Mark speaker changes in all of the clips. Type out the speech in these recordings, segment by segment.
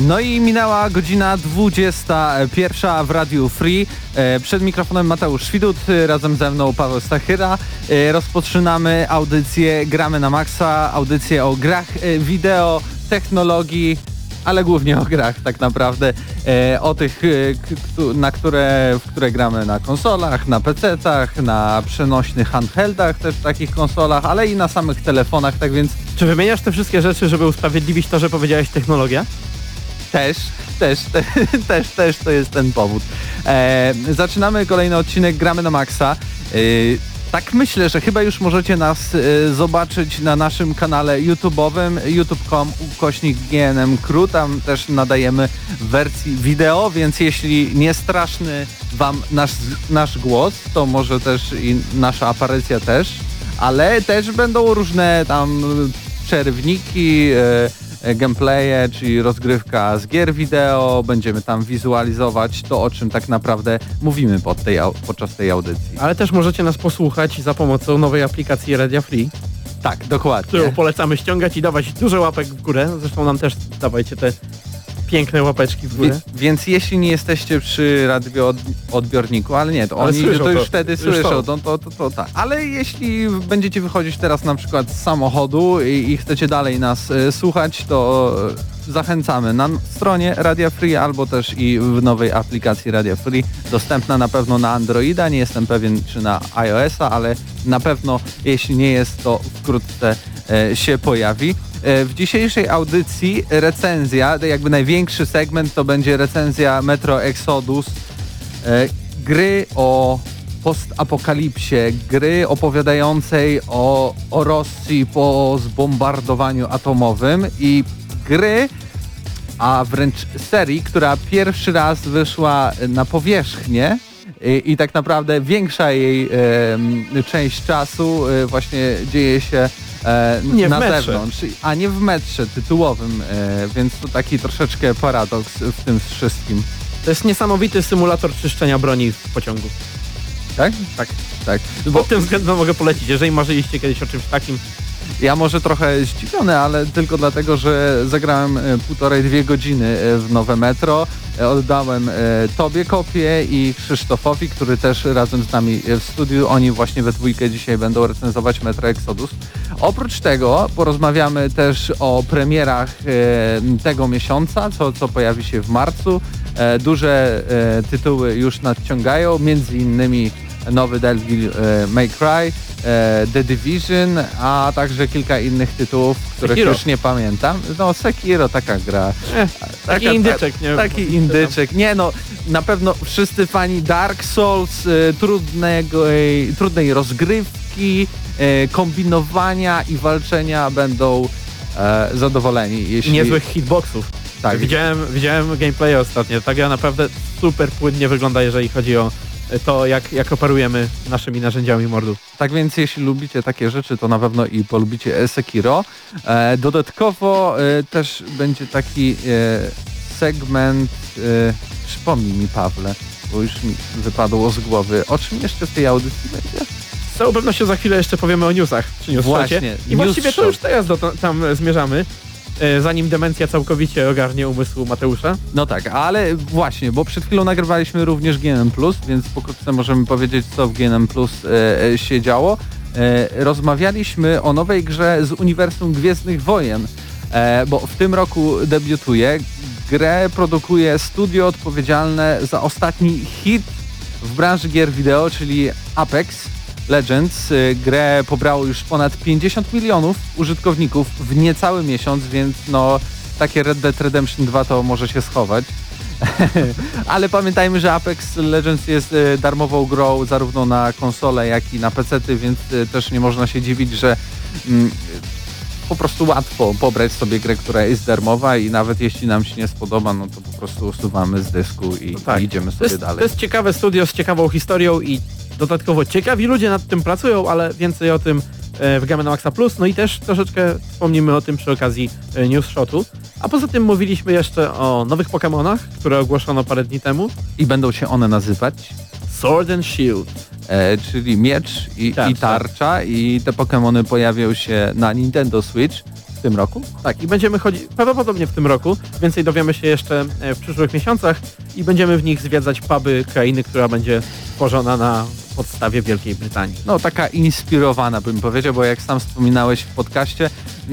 Speaker 1: No i minęła godzina 21 w Radiu Free. E, Przed mikrofonem Mateusz Świdut, e, razem ze mną Paweł Stachyra. E, Rozpoczynamy audycję Gramy na Maxa, audycję o grach e, wideo, technologii, ale głównie o grach tak naprawdę. E, O tych, e, na które, w które gramy na konsolach, na PC-tach, na przenośnych handheldach też takich konsolach, ale i na samych telefonach, tak więc
Speaker 2: Czy wymieniasz te wszystkie rzeczy, żeby usprawiedliwić to, że powiedziałeś technologia?
Speaker 1: Też, też, te, też, też to jest ten powód. E, zaczynamy kolejny odcinek Gramy na Maxa. E, tak myślę, że chyba już możecie nas e, zobaczyć na naszym kanale YouTube'owym youtube.com ukośnik GNM Crew. Tam też nadajemy wersji wideo, więc jeśli nie straszny wam nasz, nasz głos, to może też i nasza aparycja też, ale też będą różne tam przerywniki, e, e, gameplaye, czyli rozgrywka z gier wideo, będziemy tam wizualizować to, o czym tak naprawdę mówimy pod tej, podczas tej audycji.
Speaker 2: Ale też możecie nas posłuchać za pomocą nowej aplikacji Radia Free,
Speaker 1: Tak, dokładnie.
Speaker 2: którą polecamy ściągać i dawać dużo łapek w górę. Zresztą nam też dawajcie te piękne łapeczki w
Speaker 1: Wie,
Speaker 2: górę.
Speaker 1: więc jeśli nie jesteście przy radio odbiorniku, ale nie, to
Speaker 2: Ale
Speaker 1: oni to już
Speaker 2: to.
Speaker 1: wtedy
Speaker 2: Już
Speaker 1: słyszą, to, to, to, to tak. Ale jeśli będziecie wychodzić teraz na przykład z samochodu i, i chcecie dalej nas e, słuchać, to e, zachęcamy na stronie Radia Free albo też i w nowej aplikacji Radia Free, dostępna na pewno na Androida, nie jestem pewien czy na iOS-a, ale na pewno jeśli nie jest, to wkrótce e, się pojawi. E, W dzisiejszej audycji recenzja, jakby największy segment to będzie recenzja Metro Exodus, e, gry o postapokalipsie, gry opowiadającej o, o Rosji po zbombardowaniu atomowym i gry, a wręcz serii, która pierwszy raz wyszła na powierzchnię. I, i tak naprawdę większa jej część czasu e, właśnie dzieje się e,
Speaker 2: Nie
Speaker 1: na zewnątrz, a nie w metrze tytułowym, e, więc to taki troszeczkę paradoks w tym wszystkim.
Speaker 2: To jest niesamowity symulator czyszczenia broni w pociągu.
Speaker 1: Tak?
Speaker 2: Tak.
Speaker 1: Tak.
Speaker 2: Pod tym względem mogę polecić. Jeżeli marzyliście kiedyś o czymś takim,
Speaker 1: Ja może trochę zdziwiony, ale tylko dlatego, że zagrałem e, półtorej, dwie godziny e, w nowe metro. E, Oddałem tobie kopię i Krzysztofowi, który też razem z nami w studiu. Oni właśnie we dwójkę dzisiaj będą recenzować Metro Exodus. Oprócz tego porozmawiamy też o premierach tego miesiąca, co, co pojawi się w marcu. Duże tytuły już nadciągają, między innymi nowy Devil May Cry, The Division, a także kilka innych tytułów, których
Speaker 2: Sekiro.
Speaker 1: już nie pamiętam. No Sekiro, taka gra.
Speaker 2: eh, taki
Speaker 1: Taka-
Speaker 2: indyczek, nie?
Speaker 1: Taki indyczek. Nie no, na pewno wszyscy fani Dark Souls, e, trudnego, e, trudnej rozgrywki, e, kombinowania i walczenia będą e, zadowoleni. Jeśli...
Speaker 2: Niezłych hitboxów.
Speaker 1: Tak,
Speaker 2: Widziałem, widziałem gameplay ostatnio. Ta gra naprawdę super płynnie wygląda, jeżeli chodzi o to, jak, jak operujemy naszymi narzędziami mordu.
Speaker 1: Tak więc jeśli lubicie takie rzeczy, to na pewno i polubicie Sekiro. E, dodatkowo e, też będzie taki e, segment, e, przypomnij mi Pawle, bo już mi wypadło z głowy, o czym jeszcze w tej audycji będzie?
Speaker 2: Z całą pewnością za chwilę jeszcze powiemy o newsach newsshocie.
Speaker 1: Właśnie,
Speaker 2: I właściwie to już teraz do, tam zmierzamy, zanim demencja całkowicie ogarnie umysłu Mateusza.
Speaker 1: No tak, ale właśnie, bo przed chwilą nagrywaliśmy również GNM+, więc pokrótce możemy powiedzieć, co w GNM+, e, e, się działo. E, rozmawialiśmy o nowej grze z Uniwersum Gwiezdnych Wojen, e, bo w tym roku debiutuje. Grę produkuje studio odpowiedzialne za ostatni hit w branży gier wideo, czyli Apex. Legends. Y, Grę pobrało już ponad 50 milionów użytkowników w niecały miesiąc, więc no takie Red Dead Redemption 2 to może się schować. Ale pamiętajmy, że Apex Legends jest y, darmową grą zarówno na konsole, jak i na PC, więc y, też nie można się dziwić, że mm, po prostu łatwo pobrać sobie grę, która jest darmowa i nawet jeśli nam się nie spodoba, no to po prostu usuwamy z dysku i,
Speaker 2: No tak.
Speaker 1: i idziemy
Speaker 2: To
Speaker 1: sobie
Speaker 2: jest,
Speaker 1: dalej.
Speaker 2: to jest ciekawe studio z ciekawą historią i dodatkowo ciekawi ludzie nad tym pracują, ale więcej o tym e, w Gamma Maxa Plus. No i też troszeczkę wspomnimy o tym przy okazji e, News Shotu. A poza tym mówiliśmy jeszcze o nowych Pokémonach, które ogłoszono parę dni temu.
Speaker 1: I będą się one nazywać,
Speaker 2: Sword and Shield.
Speaker 1: e, czyli miecz i,
Speaker 2: Tak,
Speaker 1: i tarcza i te Pokémony pojawią się na Nintendo Switch w tym roku.
Speaker 2: Tak, i będziemy chodzić prawdopodobnie w tym roku. Więcej dowiemy się jeszcze e, w przyszłych miesiącach i będziemy w nich zwiedzać puby krainy, która będzie tworzona na podstawie Wielkiej Brytanii.
Speaker 1: No taka inspirowana bym powiedział, bo jak sam wspominałeś w podcaście,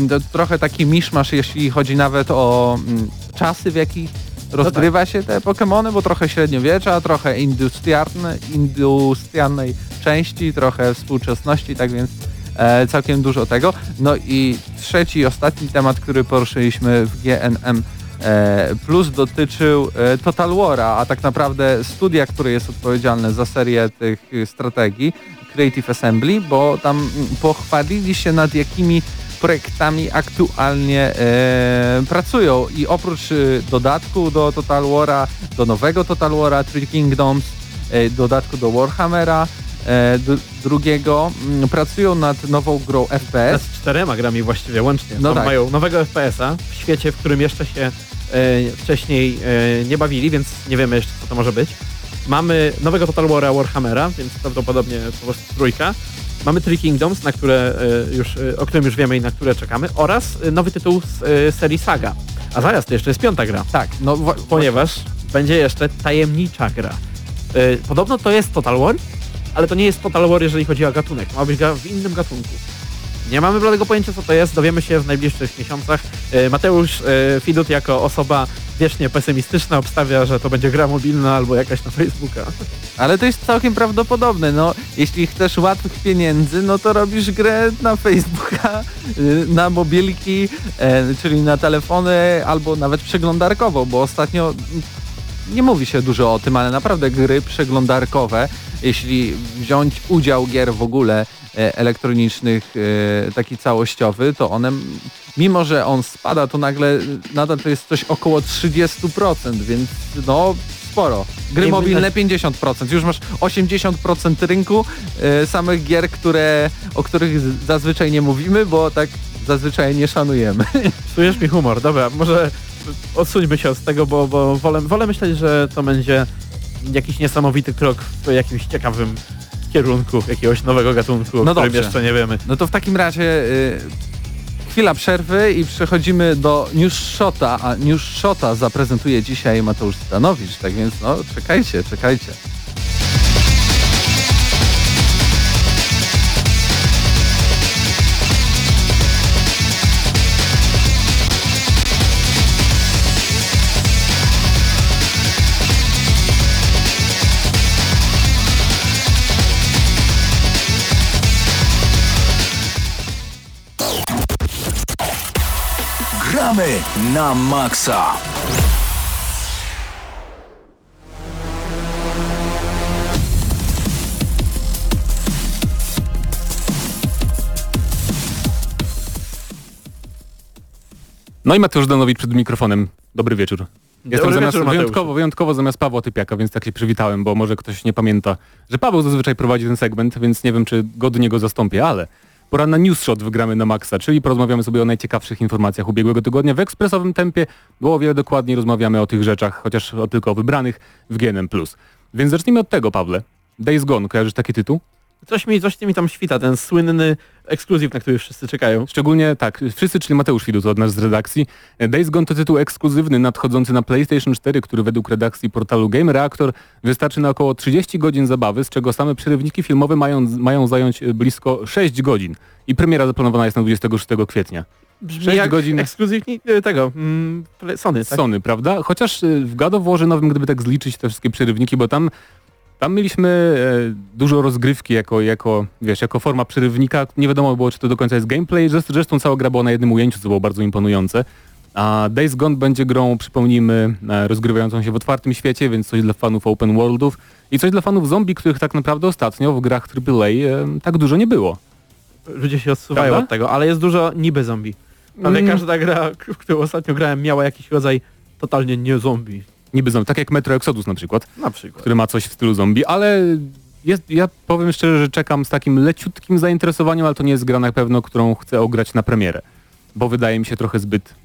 Speaker 1: to trochę taki miszmasz, jeśli chodzi nawet o mm, czasy, w jakich rozgrywa się te Pokémony, bo trochę średniowiecza, trochę industrialne, industrialnej części, trochę współczesności, tak więc e, całkiem dużo tego. No i trzeci ostatni temat, który poruszyliśmy w GNM Plus dotyczył e, Total War'a, a tak naprawdę studia, które jest odpowiedzialne za serię tych y, strategii, Creative Assembly, bo tam pochwalili się nad jakimi projektami aktualnie e, pracują i oprócz y, dodatku do Total War'a, do nowego Total War'a, Three Kingdoms, e, dodatku do Warhammera, e, drugiego, mm, pracują nad nową grą FPS.
Speaker 2: Z czterema grami właściwie łącznie.
Speaker 1: No tak.
Speaker 2: Mają nowego FPS-a w świecie, w którym jeszcze się e, wcześniej e, nie bawili, więc nie wiemy jeszcze co to może być. Mamy nowego Total War'a Warhammera, więc prawdopodobnie po prostu trójka. Mamy Three Kingdoms, na które e, już, e, o którym już wiemy i na które czekamy oraz e, nowy tytuł z e, serii Saga. A zaraz to jeszcze jest piąta gra,
Speaker 1: Tak, no wa-
Speaker 2: ponieważ będzie jeszcze tajemnicza gra. E, Podobno to jest Total War, ale to nie jest Total War, jeżeli chodzi o gatunek. Ma być gra w innym gatunku. Nie mamy bladego pojęcia, co to jest. Dowiemy się w najbliższych miesiącach. E, Mateusz e, Fidut jako osoba wiecznie pesymistyczna obstawia, że to będzie gra mobilna albo jakaś na Facebooka.
Speaker 1: Ale to jest całkiem prawdopodobne. No, jeśli chcesz łatwych pieniędzy, no to robisz grę na Facebooka, y, na mobilki, e, czyli na telefony, albo nawet przeglądarkowo, bo ostatnio nie mówi się dużo o tym, ale naprawdę gry przeglądarkowe, jeśli wziąć udział gier w ogóle e, elektronicznych, e, taki całościowy, to one, mimo że on spada, to nagle nadal to jest coś około 30%, więc no sporo. Gry
Speaker 2: Nie
Speaker 1: mobilne
Speaker 2: widać-
Speaker 1: 50%, już masz 80% rynku e, samych gier, które, o których zazwyczaj nie mówimy, bo tak zazwyczaj nie szanujemy.
Speaker 2: Psujesz mi humor. Dobra, może odsuńmy się od tego, bo, bo wolę, wolę myśleć, że to będzie jakiś niesamowity krok w jakimś ciekawym kierunku jakiegoś nowego gatunku, o
Speaker 1: No
Speaker 2: którym
Speaker 1: dobrze.
Speaker 2: jeszcze nie wiemy.
Speaker 1: No to w takim razie y, chwila przerwy i przechodzimy do News Shota, a News Shota zaprezentuje dzisiaj Mateusz Stanowicz, tak więc no czekajcie, czekajcie.
Speaker 3: Gramy na maksa.
Speaker 4: No i Mateusz Danowicz przed mikrofonem. Dobry wieczór. Jestem
Speaker 2: Dobry
Speaker 4: zamiast,
Speaker 2: wieczór,
Speaker 4: wyjątkowo, wyjątkowo zamiast Pawła Typiaka, więc tak się przywitałem, bo może ktoś nie pamięta, że Paweł zazwyczaj prowadzi ten segment, więc nie wiem, czy godnie go zastąpię, ale pora na news shot wygramy na maksa, czyli porozmawiamy sobie o najciekawszych informacjach ubiegłego tygodnia w ekspresowym tempie, bo o wiele dokładniej rozmawiamy o tych rzeczach, chociaż o tylko o wybranych w GNM+. Więc zacznijmy od tego, Pawle. Days Gone, kojarzysz taki tytuł?
Speaker 2: Coś mi, coś mi tam świta, ten słynny ekskluzyw, na który wszyscy czekają.
Speaker 4: Szczególnie tak, wszyscy, czyli Mateusz Widut od nas z redakcji. Days Gone to tytuł ekskluzywny nadchodzący na PlayStation 4, który według redakcji portalu Game Reactor wystarczy na około 30 godzin zabawy, z czego same przerywniki filmowe mają, mają zająć e, blisko 6 godzin. I premiera zaplanowana jest na 26 kwietnia.
Speaker 2: Brzmi
Speaker 4: Sześć
Speaker 2: jak
Speaker 4: godzin.
Speaker 2: ekskluzyw ni- e, tego, mm, Sony, tak?
Speaker 4: Sony, prawda? Chociaż y, w God of Warze nowym, gdyby tak zliczyć te wszystkie przerywniki, bo tam Tam mieliśmy e, dużo rozgrywki jako, jako, wiesz, jako forma przerywnika. Nie wiadomo było, czy to do końca jest gameplay. Zresztą, cała gra była na jednym ujęciu, co było bardzo imponujące. A Days Gone będzie grą, przypomnijmy, e, rozgrywającą się w otwartym świecie, więc coś dla fanów open worldów i coś dla fanów zombie, których tak naprawdę ostatnio w grach AAA e, tak dużo nie było.
Speaker 2: Ludzie się odsuwają
Speaker 4: Prawda?
Speaker 2: od tego, ale jest dużo niby zombie. Ale
Speaker 4: Mm.
Speaker 2: każda gra, w którą ostatnio grałem, miała jakiś rodzaj totalnie nie zombie.
Speaker 4: Niby zombie, tak jak Metro Exodus na przykład.
Speaker 2: Na przykład.
Speaker 4: który ma coś w stylu zombie, ale jest, ja powiem szczerze, że czekam z takim leciutkim zainteresowaniem, ale to nie jest gra na pewno, którą chcę ograć na premierę, bo wydaje mi się trochę zbyt,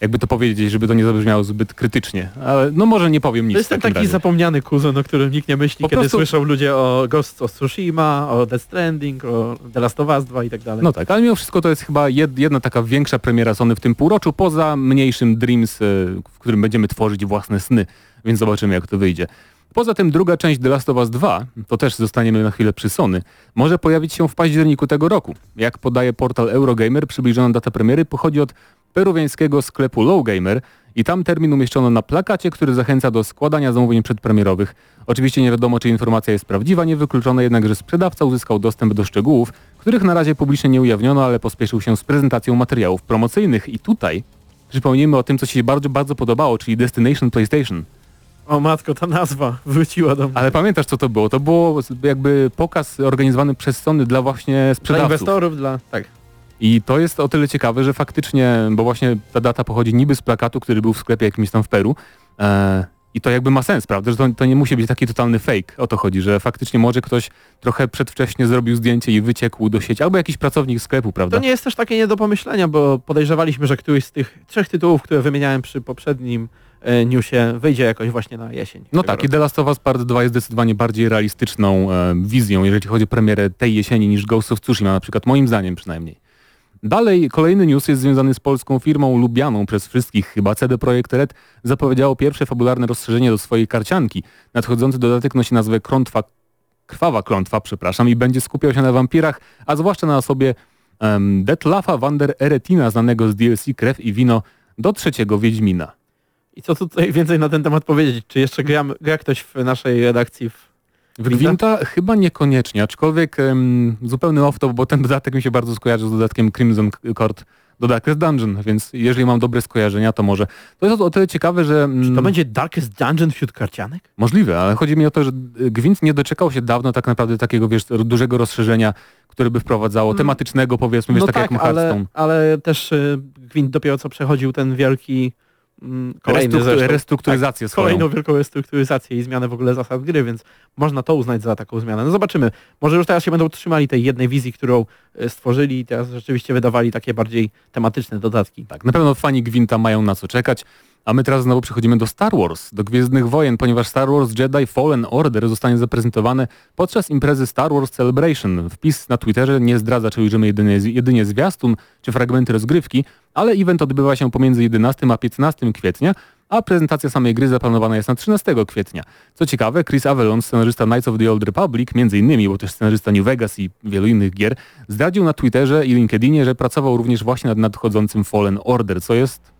Speaker 4: jakby to powiedzieć, żeby to nie zabrzmiało zbyt krytycznie, ale no może nie powiem nic
Speaker 2: To jest ten taki
Speaker 4: razie.
Speaker 2: zapomniany kuzyn, o którym nikt nie myśli,
Speaker 4: Po
Speaker 2: kiedy
Speaker 4: prostu-
Speaker 2: słyszą ludzie o Ghost of Tsushima, o Death Stranding, o The Last of Us 2 i tak dalej.
Speaker 4: No tak, ale mimo wszystko to jest chyba jed, jedna taka większa premiera Sony w tym półroczu, poza mniejszym Dreams, e, w którym będziemy tworzyć własne sny, więc zobaczymy jak to wyjdzie. Poza tym druga część The Last of Us 2, to też zostaniemy na chwilę przy Sony, może pojawić się w październiku tego roku. Jak podaje portal Eurogamer, przybliżona data premiery pochodzi od peruwiańskiego sklepu Lowgamer i tam termin umieszczono na plakacie, który zachęca do składania zamówień przedpremierowych. Oczywiście nie wiadomo, czy informacja jest prawdziwa, niewykluczone jednak, że sprzedawca uzyskał dostęp do szczegółów, których na razie publicznie nie ujawniono, ale pospieszył się z prezentacją materiałów promocyjnych i tutaj przypomnijmy o tym, co się bardzo, bardzo podobało, czyli Destination PlayStation.
Speaker 2: O matko, ta nazwa wróciła do mnie.
Speaker 4: Ale pamiętasz, co to było? To było jakby pokaz organizowany przez Sony dla właśnie
Speaker 2: Dla
Speaker 4: sprzedawców.
Speaker 2: inwestorów, dla... Tak.
Speaker 4: I to jest o tyle ciekawe, że faktycznie, bo właśnie ta data pochodzi niby z plakatu, który był w sklepie jakimś tam w Peru. E, I to jakby ma sens, prawda? Że to, to nie musi być taki totalny fake. O to chodzi, że faktycznie może ktoś trochę przedwcześnie zrobił zdjęcie i wyciekł do sieci, albo jakiś pracownik sklepu, prawda?
Speaker 2: To nie jest też takie nie do pomyślenia, bo podejrzewaliśmy, że któryś z tych trzech tytułów, które wymieniałem przy poprzednim e, newsie, wyjdzie jakoś właśnie na jesień.
Speaker 4: No tak, i
Speaker 2: roku.
Speaker 4: The Last of Us Part 2 jest zdecydowanie bardziej realistyczną e, wizją, jeżeli chodzi o premierę tej jesieni niż Ghost of Tsushima, na przykład moim zdaniem przynajmniej. Dalej, kolejny news jest związany z polską firmą lubianą przez wszystkich, chyba CD Projekt Red zapowiedziało pierwsze fabularne rozszerzenie do swojej karcianki. Nadchodzący dodatek nosi nazwę Krątwa, Krwawa Klątwa, przepraszam, i będzie skupiał się na wampirach, a zwłaszcza na osobie um, Detlafa Wander Eretina, znanego z DLC Krew i Wino do trzeciego Wiedźmina.
Speaker 2: I co tutaj więcej na ten temat powiedzieć? Czy jeszcze gra, gra ktoś w naszej redakcji w
Speaker 4: W Gwinta chyba niekoniecznie, aczkolwiek em, zupełny off-top, bo ten dodatek mi się bardzo skojarzył z dodatkiem Crimson Court do Darkest Dungeon, więc jeżeli mam dobre skojarzenia, to może. To jest o, tyle ciekawe, że...
Speaker 2: Czy to
Speaker 4: mm,
Speaker 2: będzie Darkest Dungeon wśród karcianek?
Speaker 4: Możliwe, ale chodzi mi o to, że Gwint nie doczekał się dawno tak naprawdę takiego, wiesz, dużego rozszerzenia, które by wprowadzało,
Speaker 2: Mm.
Speaker 4: tematycznego powiedzmy, wiesz,
Speaker 2: no
Speaker 4: tak,
Speaker 2: tak,
Speaker 4: jak ma Hearthstone.
Speaker 2: ale, ale też y, Gwint dopiero co przechodził ten wielki kolejny
Speaker 4: Restruktu-
Speaker 2: zresztą,
Speaker 4: restrukturyzację
Speaker 2: tak, kolejną wielką restrukturyzację i zmianę w ogóle zasad gry, więc można to uznać za taką zmianę. No zobaczymy. Może już teraz się będą trzymali tej jednej wizji, którą y, stworzyli i teraz rzeczywiście wydawali takie bardziej tematyczne dodatki.
Speaker 4: Tak, na pewno fani Gwinta mają na co czekać. A my teraz znowu przechodzimy do Star Wars, do Gwiezdnych Wojen, ponieważ Star Wars Jedi Fallen Order zostanie zaprezentowane podczas imprezy Star Wars Celebration. Wpis na Twitterze nie zdradza, czy ujrzymy jedynie, jedynie zwiastun czy fragmenty rozgrywki, ale event odbywa się pomiędzy 11 a 15 kwietnia, a prezentacja samej gry zaplanowana jest na 13 kwietnia. Co ciekawe, Chris Avellon, scenarzysta Knights of the Old Republic, między innymi, bo też scenarzysta New Vegas i wielu innych gier, zdradził na Twitterze i LinkedInie, że pracował również właśnie nad nadchodzącym Fallen Order, co jest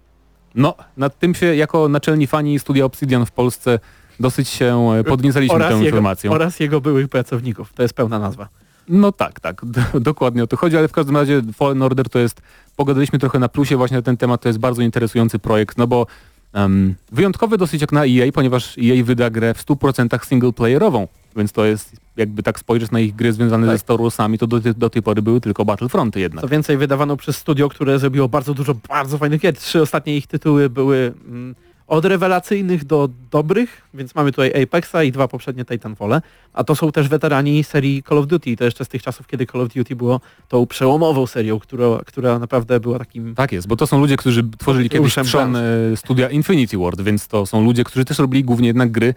Speaker 4: no, nad tym się jako naczelni fani studia Obsidian w Polsce dosyć się e, podniecaliśmy tą informacją.
Speaker 2: oraz jego byłych pracowników. To jest pełna nazwa.
Speaker 4: No tak, tak, dokładnie o to chodzi, ale w każdym razie Fallen Order to jest, pogadaliśmy trochę na plusie właśnie na ten temat, to jest bardzo interesujący projekt, no bo em, wyjątkowy dosyć jak na EA, ponieważ EA wyda grę w 100% singleplayerową, więc to jest, jakby tak spojrzeć na ich gry związane
Speaker 2: Tak.
Speaker 4: ze Star Warsami, to do, do tej pory były tylko Battlefronty jednak.
Speaker 2: Co więcej, wydawano przez studio, które zrobiło bardzo dużo bardzo fajnych gier. Trzy ostatnie ich tytuły były mm, od rewelacyjnych do dobrych, więc mamy tutaj Apexa i dwa poprzednie Titanfall, a to są też weterani serii Call of Duty. To jeszcze z tych czasów, kiedy Call of Duty było tą przełomową serią, która, która naprawdę była takim...
Speaker 4: Tak jest, bo to są ludzie, którzy tworzyli kiedyś trzon e, studia Infinity Ward, więc to są ludzie, którzy też robili głównie jednak gry,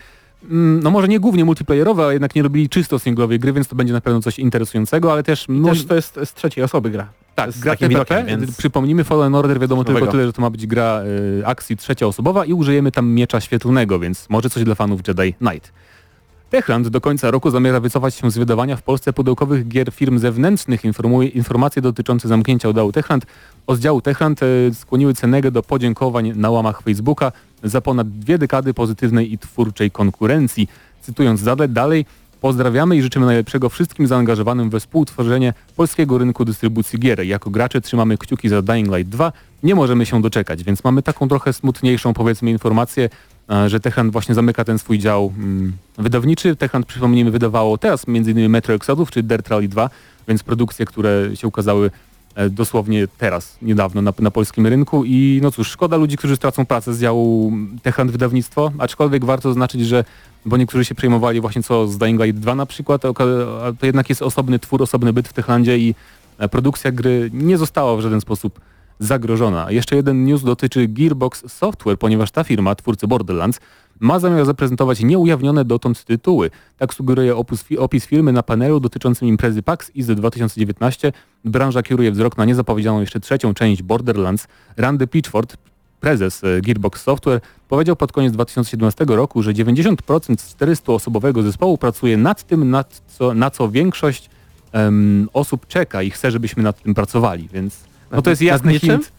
Speaker 4: no może nie głównie multiplayerowe, ale jednak nie robili czysto singlowej gry, więc to będzie na pewno coś interesującego, ale też... No,
Speaker 2: Też to jest z trzeciej osoby gra.
Speaker 4: tak,
Speaker 2: z
Speaker 4: gra TPP,
Speaker 2: więc-
Speaker 4: przypomnijmy Fallen Order, wiadomo tylko tyle, że to ma być gra e, akcji trzecioosobowa i użyjemy tam miecza świetlnego, więc może coś dla fanów Jedi Knight. Techland do końca roku zamierza wycofać się z wydawania w Polsce pudełkowych gier firm zewnętrznych. Informuje, informacje dotyczące zamknięcia oddziału Techland z działu Techland e, skłoniły Cenegę do podziękowań na łamach Facebooka za ponad dwie dekady pozytywnej i twórczej konkurencji. Cytując dalej, Pozdrawiamy i życzymy najlepszego wszystkim zaangażowanym we współtworzenie polskiego rynku dystrybucji gier. Jako gracze trzymamy kciuki za Dying Light 2. Nie możemy się doczekać, więc mamy taką trochę smutniejszą powiedzmy informację, że Techland właśnie zamyka ten swój dział mm, wydawniczy. Techland, przypomnijmy, wydawało teraz m.in. Metro Exodus czy Dirt Rally 2, więc produkcje, które się ukazały e, dosłownie teraz, niedawno na, na, polskim rynku i no cóż, szkoda ludzi, którzy stracą pracę z działu Techland Wydawnictwo, aczkolwiek warto zaznaczyć, że bo niektórzy się przejmowali właśnie co z Dying Light 2 na przykład, to jednak jest osobny twór, osobny byt w Techlandzie i e, produkcja gry nie została w żaden sposób zagrożona. Jeszcze jeden news dotyczy Gearbox Software, ponieważ ta firma, twórcy Borderlands, ma zamiar zaprezentować nieujawnione dotąd tytuły. Tak sugeruje opus, opis firmy na panelu dotyczącym imprezy PAX IZ 2019. Branża kieruje wzrok na niezapowiedzianą jeszcze trzecią część Borderlands. Randy Pitchford, prezes e, Gearbox Software, powiedział pod koniec 2017 roku, że 90% 400-osobowego zespołu pracuje nad tym, nad co, na co większość um, osób czeka i chce, żebyśmy nad tym pracowali, więc no to jest jasny hint.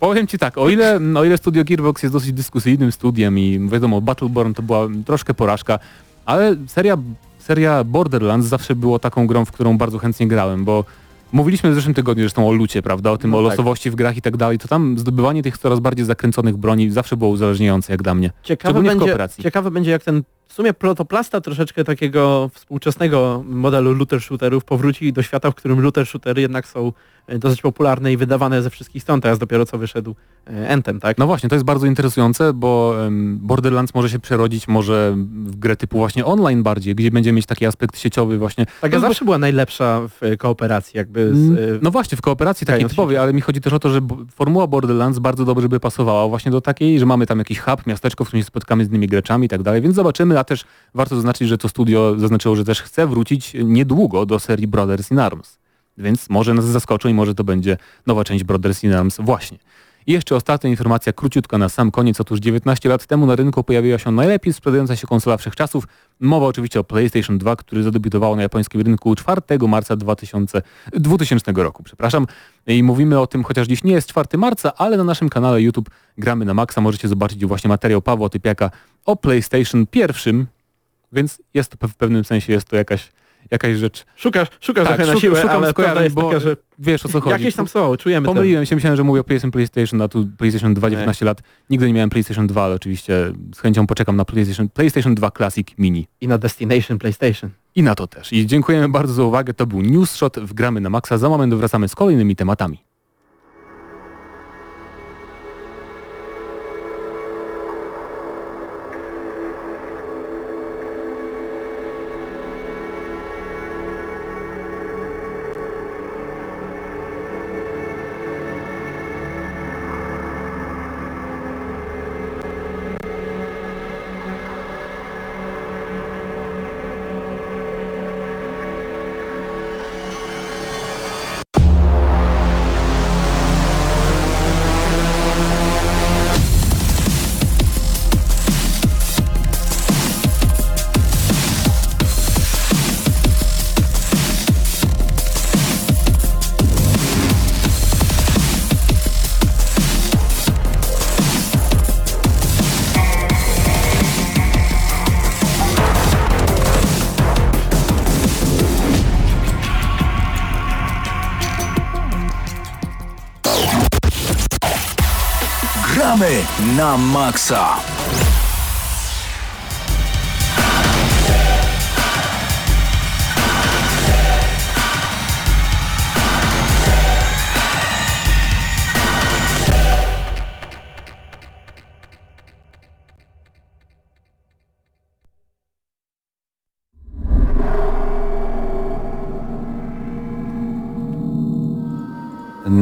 Speaker 4: Powiem Ci tak, o ile, o ile studio Gearbox jest dosyć dyskusyjnym studiem i wiadomo, Battleborn to była troszkę porażka, ale seria, seria Borderlands zawsze było taką grą, w którą bardzo chętnie grałem, bo Mówiliśmy w zeszłym tygodniu zresztą o lucie, prawda, o tym, no o tak. losowości tak. w grach i tak dalej, to tam zdobywanie tych coraz bardziej zakręconych broni zawsze było uzależniające jak dla mnie.
Speaker 2: Ciekawe będzie, ciekawe będzie jak ten w sumie protoplasta troszeczkę takiego współczesnego modelu looter shooterów powróci do świata, w którym looter shootery jednak są e, dosyć popularne i wydawane ze wszystkich stron. Teraz dopiero co wyszedł e, Anthem, tak?
Speaker 4: No właśnie, to jest bardzo interesujące, bo Borderlands może się przerodzić może w grę typu właśnie online bardziej, gdzie będzie mieć taki aspekt sieciowy właśnie.
Speaker 2: Tak, no, zawsze była najlepsza w kooperacji jakby z...
Speaker 4: Mm, no właśnie, w kooperacji takiej typowej, ale mi chodzi też o to, że formuła Borderlands bardzo dobrze by pasowała właśnie do takiej, że mamy tam jakiś hub, miasteczko, w którym się spotkamy z innymi graczami i tak dalej, więc zobaczymy, a też warto zaznaczyć, że to studio zaznaczyło, że też chce wrócić niedługo do serii Brothers in Arms. Więc może nas zaskoczą i może to będzie nowa część Brothers in Arms właśnie. I jeszcze ostatnia informacja, króciutka na sam koniec. Otóż 19 lat temu na rynku pojawiła się najlepiej sprzedająca się konsola wszechczasów. Mowa oczywiście o PlayStation 2, który zadebiutował na japońskim rynku 4 marca 2000, 2000 roku. Przepraszam. I mówimy o tym, chociaż dziś nie jest 4 marca, ale na naszym kanale YouTube Gramy na Maxa możecie zobaczyć właśnie materiał Pawła Typiaka o PlayStation pierwszym, więc jest to w pewnym sensie jest to jakaś jakaś rzecz.
Speaker 2: Szukasz, szukasz tak, trochę na siłę, szukam ale prawda jest bo taka, że
Speaker 4: wiesz o co chodzi.
Speaker 2: Jakieś tam są, czujemy
Speaker 4: Pomyliłem to. się, myślałem, że mówię o PlayStation PlayStation, a tu PlayStation 2 19 lat. Nigdy nie miałem PlayStation 2, ale oczywiście z chęcią poczekam na PlayStation, PlayStation 2 Classic Mini.
Speaker 2: I na Destination PlayStation.
Speaker 4: I na to też. I dziękujemy bardzo za uwagę. To był News Shot w Gramy na Maxa. Za moment wracamy z kolejnymi tematami.
Speaker 3: Na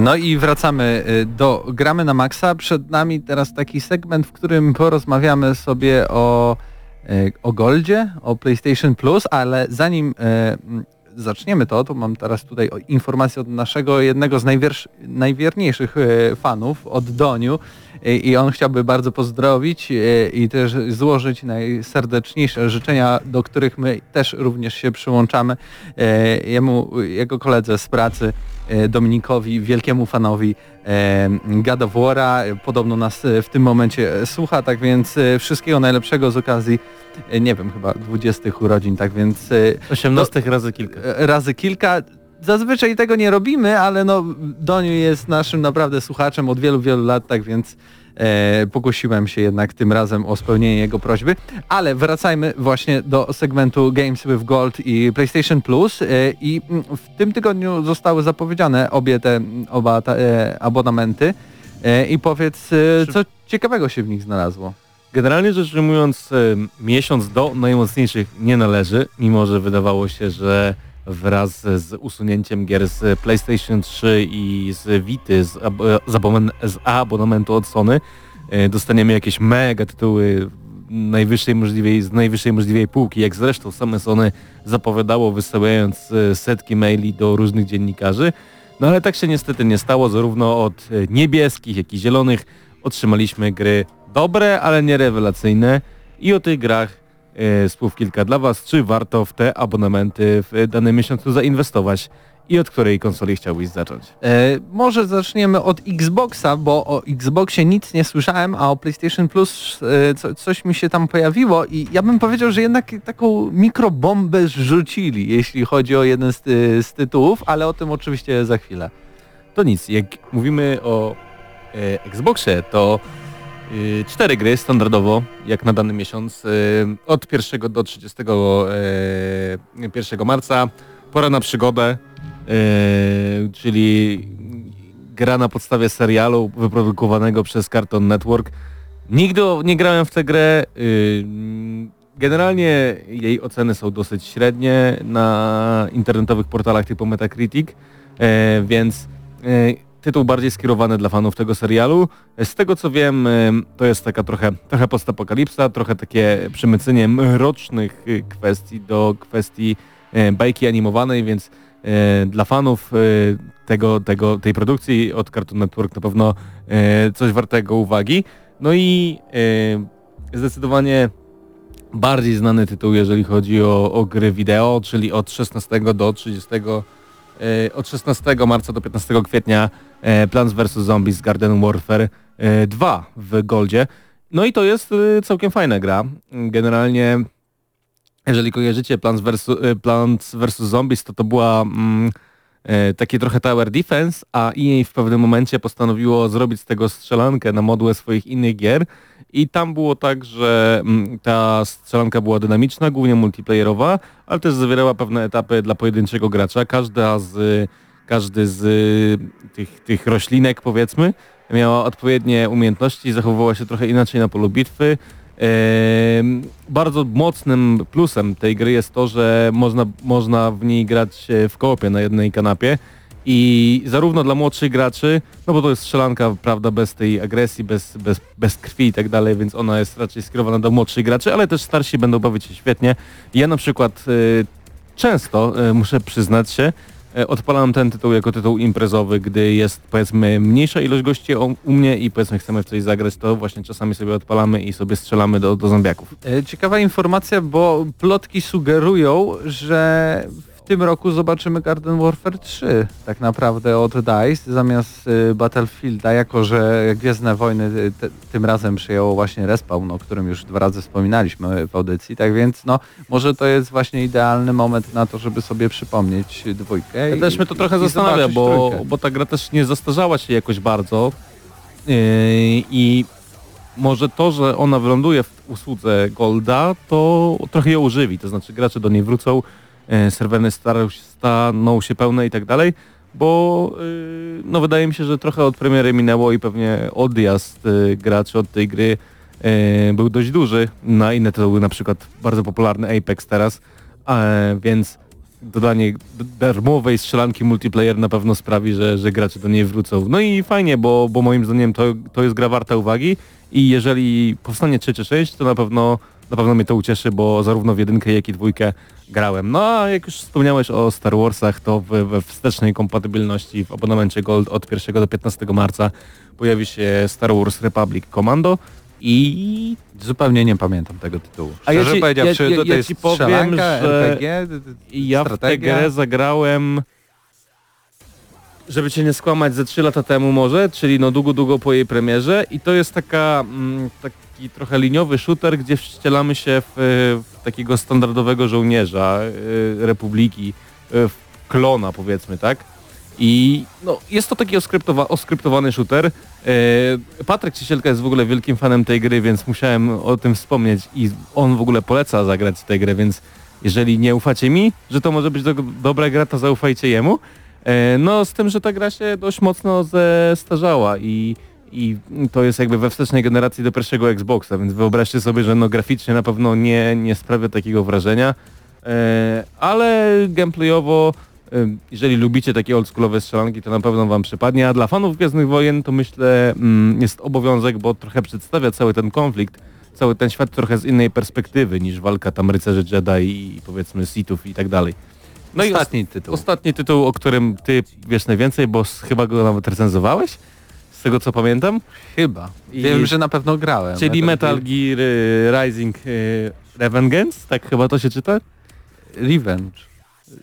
Speaker 1: No i wracamy y, do Gramy na Maxa. Przed nami teraz taki segment, w którym porozmawiamy sobie o, y, o Goldzie, o PlayStation Plus, ale zanim y, zaczniemy to, to mam teraz tutaj informację od naszego jednego z najwierniejszych fanów, od Doniu i on chciałby bardzo pozdrowić i też złożyć najserdeczniejsze życzenia, do których my też również się przyłączamy jemu, jego koledze z pracy Dominikowi, wielkiemu fanowi e, God of War'a. E, Podobno nas e, w tym momencie e, słucha, tak więc e, wszystkiego najlepszego z okazji, e, nie wiem, chyba 20 urodzin, tak więc e,
Speaker 5: 18 razy kilka.
Speaker 1: e, razy kilka. Zazwyczaj tego nie robimy, ale no Doniu jest naszym naprawdę słuchaczem od wielu, wielu lat, tak więc e, pokusiłem się jednak tym razem o spełnienie jego prośby. Ale wracajmy właśnie do segmentu Games with Gold i PlayStation Plus e, i w tym tygodniu zostały zapowiedziane obie te, oba te, e, abonamenty e, i powiedz, e, co ciekawego się w nich znalazło.
Speaker 5: Generalnie rzecz ujmując, e, miesiąc do najmocniejszych nie należy, mimo że wydawało się, że wraz z usunięciem gier z PlayStation 3 i z Vity z, ab z, abonamentu od Sony e, dostaniemy jakieś mega tytuły najwyższej możliwej, z najwyższej możliwej półki, jak zresztą same Sony zapowiadało wysyłając e, setki maili do różnych dziennikarzy. No ale tak się niestety nie stało, zarówno od e, niebieskich, jak i zielonych otrzymaliśmy gry dobre, ale nie rewelacyjne i o tych grach słów kilka dla Was, czy warto w te abonamenty w danym miesiącu zainwestować i od której konsoli chciałbyś zacząć?
Speaker 1: E, może zaczniemy od Xboxa, bo o Xboxie nic nie słyszałem, a o PlayStation Plus e, co, coś mi się tam pojawiło i ja bym powiedział, że jednak taką mikrobombę rzucili, jeśli chodzi o jeden z, ty- z tytułów, ale o tym oczywiście za chwilę.
Speaker 5: To nic, jak mówimy o e, Xboxie, to e, cztery gry standardowo, jak na dany miesiąc, e, od 1 do 31 e, 1 marca, pora na przygodę, czyli gra na podstawie serialu wyprodukowanego przez Cartoon Network. Nigdy nie grałem w tę grę. y, Generalnie jej oceny są dosyć średnie na internetowych portalach typu Metacritic, więc tytuł bardziej skierowany dla fanów tego serialu. Z tego co wiem, e, to jest taka trochę, trochę postapokalipsa, trochę takie przemycenie mrocznych y, kwestii do kwestii e, bajki animowanej, więc dla fanów tego, tego, tej produkcji od Cartoon Network na pewno coś wartego uwagi. No i zdecydowanie bardziej znany tytuł, jeżeli chodzi o, o gry wideo, czyli od 16 do 30, e, od 16 marca do 15 kwietnia e, Plants vs. Zombies Garden Warfare e, 2 w Goldzie. No i to jest e, całkiem fajna gra. Generalnie, jeżeli kojarzycie Plants vs. e, Plants vs. Zombies, to to była mm, e, takie trochę tower defense, a EA w pewnym momencie postanowiło zrobić z tego strzelankę na modłę swoich innych gier i tam było tak, że mm, ta strzelanka była dynamiczna, głównie multiplayerowa, ale też zawierała pewne etapy dla pojedynczego gracza. Każda z, każdy z y, tych, tych roślinek powiedzmy miała odpowiednie umiejętności, zachowywała się trochę inaczej na polu bitwy. Ehm, bardzo mocnym plusem tej gry jest to, że można, można w niej grać e, w koopie na jednej kanapie i zarówno dla młodszych graczy, no bo to jest strzelanka, prawda, bez tej agresji, bez, bez, bez krwi i tak dalej, więc ona jest raczej skierowana do młodszych graczy, ale też starsi będą bawić się świetnie. Ja na przykład e, często, e, muszę przyznać się, e, odpalam ten tytuł jako tytuł imprezowy, gdy jest powiedzmy mniejsza ilość gości o- u mnie i powiedzmy chcemy w coś zagrać, to właśnie czasami sobie odpalamy i sobie strzelamy do, do zombiaków.
Speaker 1: Ciekawa informacja, bo plotki sugerują, że tym roku zobaczymy Garden Warfare 3 tak naprawdę od DICE zamiast y, Battlefielda, jako że Gwiezdne Wojny y, te, tym razem przyjęło właśnie Respawn, o którym już dwa razy wspominaliśmy w audycji, tak więc no może to jest właśnie idealny moment na to, żeby sobie przypomnieć dwójkę.
Speaker 5: Ja
Speaker 1: i-
Speaker 5: też mnie to trochę
Speaker 1: i
Speaker 5: zastanawia, bo,
Speaker 1: trójkę.
Speaker 5: bo ta gra też nie zastarzała się jakoś bardzo yy, i może to, że ona wyląduje w usłudze Golda, to trochę ją ożywi, to znaczy gracze do niej wrócą, yy, serwery starają się- staną się pełne i tak dalej, bo yy, no wydaje mi się, że trochę od premiery minęło i pewnie odjazd yy, graczy od tej gry yy, był dość duży na inne tytuły, na przykład bardzo popularny Apex teraz, e, więc dodanie darmowej strzelanki multiplayer na pewno sprawi, że, że gracze do niej wrócą. No i fajnie, bo, bo moim zdaniem to, to jest gra warta uwagi i jeżeli powstanie trzecia część, to na pewno na pewno mnie to ucieszy, bo zarówno w jedynkę, jak i dwójkę grałem. No a jak już wspomniałeś o Star Warsach, to w, we wstecznej kompatybilności w abonamencie Gold od 1 do 15 marca pojawi się Star Wars Republic Commando i
Speaker 1: Zupełnie nie pamiętam tego tytułu.
Speaker 5: A ja ci-
Speaker 1: powiedziawszy,
Speaker 5: ja- ja- ja
Speaker 1: jest
Speaker 5: ci powiem, że
Speaker 1: RPG,
Speaker 5: ja w tę grę zagrałem żeby cię nie skłamać, ze 3 lata temu może, czyli no długo, długo po jej premierze i to jest taka, mm, taki trochę liniowy shooter, gdzie wścielamy się w, w takiego standardowego żołnierza y, Republiki, y, klona powiedzmy, tak? I no, jest to taki oskryptowa oskryptowany shooter. E, Patryk Cisielka jest w ogóle wielkim fanem tej gry, więc musiałem o tym wspomnieć i on w ogóle poleca zagrać tę grę, więc jeżeli nie ufacie mi, że to może być do, dobra gra, to zaufajcie jemu. E, no z tym, że ta gra się dość mocno zestarzała i, i to jest jakby we wstecznej generacji do pierwszego Xboxa, więc wyobraźcie sobie, że no graficznie na pewno nie, nie sprawia takiego wrażenia, e, ale gameplayowo Ym, jeżeli lubicie takie oldschoolowe strzelanki, to na pewno wam przypadnie, a dla fanów Gwiezdnych Wojen to myślę mm, jest obowiązek, bo trochę przedstawia cały ten konflikt, cały ten świat trochę z innej perspektywy niż walka tam rycerzy Jedi i powiedzmy Sithów i tak dalej.
Speaker 1: No ostatni tytuł.
Speaker 5: Ostatni tytuł, o którym ty wiesz najwięcej, bo chyba go nawet recenzowałeś, z tego co pamiętam.
Speaker 1: Chyba.
Speaker 5: I-
Speaker 1: Wiem, że na pewno grałem.
Speaker 5: Czyli Metal Gear y, Rising y, Revengeance, tak chyba to się czyta?
Speaker 1: Revenge.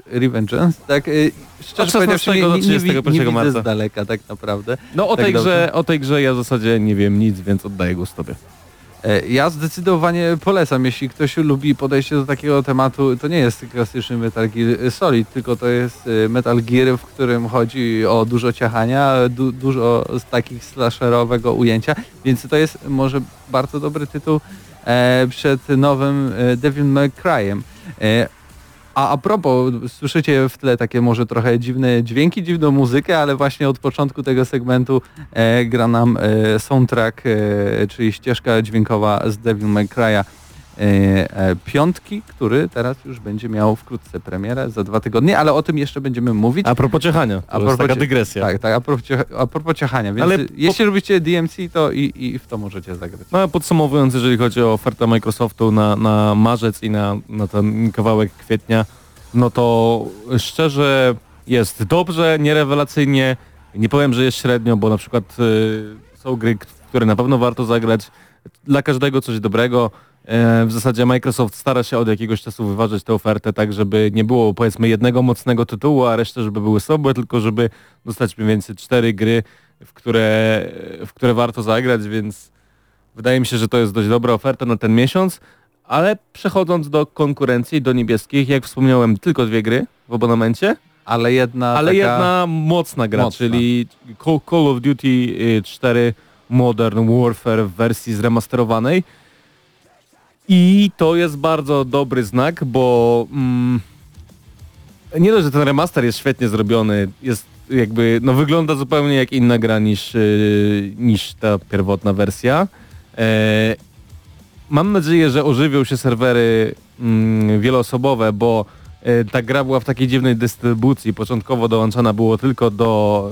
Speaker 1: Revengeance, tak? y, Szczerze powiedziawszy,
Speaker 5: 16
Speaker 1: nie, nie, nie, wi-
Speaker 5: 31
Speaker 1: nie widzę
Speaker 5: marca.
Speaker 1: z daleka tak naprawdę.
Speaker 5: No o
Speaker 1: Tak
Speaker 5: tej,
Speaker 1: dobrze.
Speaker 5: grze, o tej grze ja w zasadzie nie wiem nic, więc oddaję głos tobie.
Speaker 1: E, Ja zdecydowanie polecam, jeśli ktoś lubi podejście do takiego tematu, to nie jest klasyczny Metal Gear Solid, tylko to jest e, Metal Gear, w którym chodzi o dużo ciachania, du dużo z takich slasherowego ujęcia, więc to jest może bardzo dobry tytuł e, przed nowym Devil May Cry'em. A a propos, słyszycie w tle takie może trochę dziwne dźwięki, dziwną muzykę, ale właśnie od początku tego segmentu e, gra nam e, soundtrack, e, czyli ścieżka dźwiękowa z Devil May Cry'a piątki, który teraz już będzie miał wkrótce premierę za dwa tygodnie, ale o tym jeszcze będziemy mówić.
Speaker 5: A propos ciechania,
Speaker 1: A
Speaker 5: jest taka dygresja.
Speaker 1: Tak, tak, a propos, a propos ciachania, więc
Speaker 5: Ale
Speaker 1: ale
Speaker 5: po-
Speaker 1: jeśli lubicie DMC, to i, i w to możecie zagrać.
Speaker 5: No a podsumowując, jeżeli chodzi o ofertę Microsoftu na, na marzec i na, na ten kawałek kwietnia, no to szczerze jest dobrze, nierewelacyjnie. Nie powiem, że jest średnio, bo na przykład y, są gry, które na pewno warto zagrać. Dla każdego coś dobrego. E, w zasadzie Microsoft stara się od jakiegoś czasu wyważyć tę ofertę tak, żeby nie było powiedzmy jednego mocnego tytułu, a resztę żeby były słabe, tylko żeby dostać mniej więcej cztery gry, w które, w które warto zagrać, więc wydaje mi się, że to jest dość dobra oferta na ten miesiąc. Ale przechodząc do konkurencji, do niebieskich, jak wspomniałem, tylko dwie gry w abonamencie,
Speaker 1: Ale jedna
Speaker 5: ale
Speaker 1: taka...
Speaker 5: jedna mocna gra,
Speaker 1: mocna.
Speaker 5: czyli Call of Duty y, 4 Modern Warfare w wersji zremasterowanej. I to jest bardzo dobry znak, bo mm, nie dość, że ten remaster jest świetnie zrobiony, jest jakby, no wygląda zupełnie jak inna gra niż, y, niż ta pierwotna wersja. E, mam nadzieję, że ożywią się serwery mm, wieloosobowe, bo e, ta gra była w takiej dziwnej dystrybucji. Początkowo dołączana było tylko do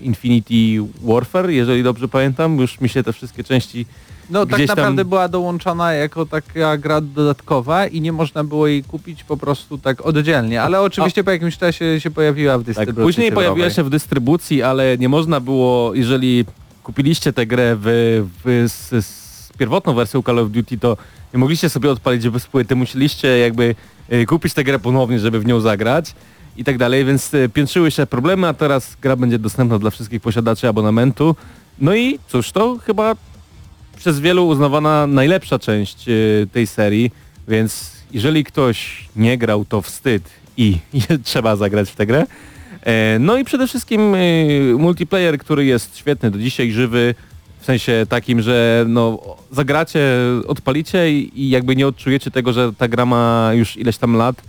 Speaker 5: e, Infinity Warfare, jeżeli dobrze pamiętam. Już mi się te wszystkie części
Speaker 1: No tak
Speaker 5: gdzieś tam-
Speaker 1: naprawdę była dołączona jako taka gra dodatkowa i nie można było jej kupić po prostu tak oddzielnie, ale oczywiście po jakimś czasie się pojawiła w
Speaker 5: Tak,
Speaker 1: dystrybucji
Speaker 5: później
Speaker 1: cyfrowej.
Speaker 5: pojawiła się w dystrybucji, ale nie można było, jeżeli kupiliście tę grę w, w, z, z pierwotną wersją Call of Duty, to nie mogliście sobie odpalić bez płyty, musieliście jakby e, kupić tę grę ponownie, żeby w nią zagrać i tak dalej, więc e, piętrzyły się problemy, a teraz gra będzie dostępna dla wszystkich posiadaczy abonamentu. No i cóż, to chyba przez wielu uznawana najlepsza część e, tej serii, więc jeżeli ktoś nie grał, to wstyd i, trzeba zagrać w tę grę. E, No i przede wszystkim e, multiplayer, który jest świetny do dzisiaj, żywy, w sensie takim, że no, zagracie, odpalicie i, jakby nie odczujecie tego, że ta gra ma już ileś tam lat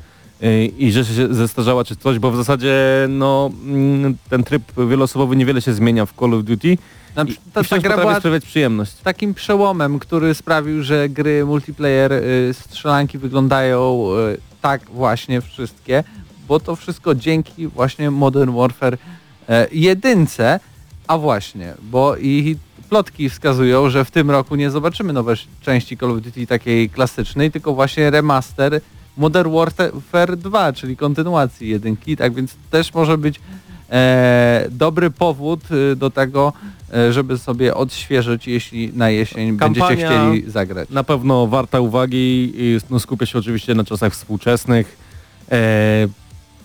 Speaker 5: i że się zestarzała czy coś, bo w zasadzie no, mm, ten tryb wieloosobowy niewiele się zmienia w Call of Duty
Speaker 1: Na,
Speaker 5: i,
Speaker 1: przy-
Speaker 5: i
Speaker 1: ta, ta gra była
Speaker 5: sprawiać przyjemność.
Speaker 1: takim przełomem, który sprawił, że gry multiplayer y, strzelanki wyglądają y, tak właśnie wszystkie, bo to wszystko dzięki właśnie Modern Warfare e, jedynce, a właśnie, bo i plotki wskazują, że w tym roku nie zobaczymy nowej części Call of Duty takiej klasycznej, tylko właśnie remaster Modern Warfare 2, czyli kontynuacji jedynki, tak więc też może być e, dobry powód y, do tego, e, żeby sobie odświeżyć, jeśli na jesień będziecie
Speaker 5: Kampania-
Speaker 1: chcieli zagrać.
Speaker 5: Na pewno warta uwagi no, skupia się oczywiście na czasach współczesnych. E,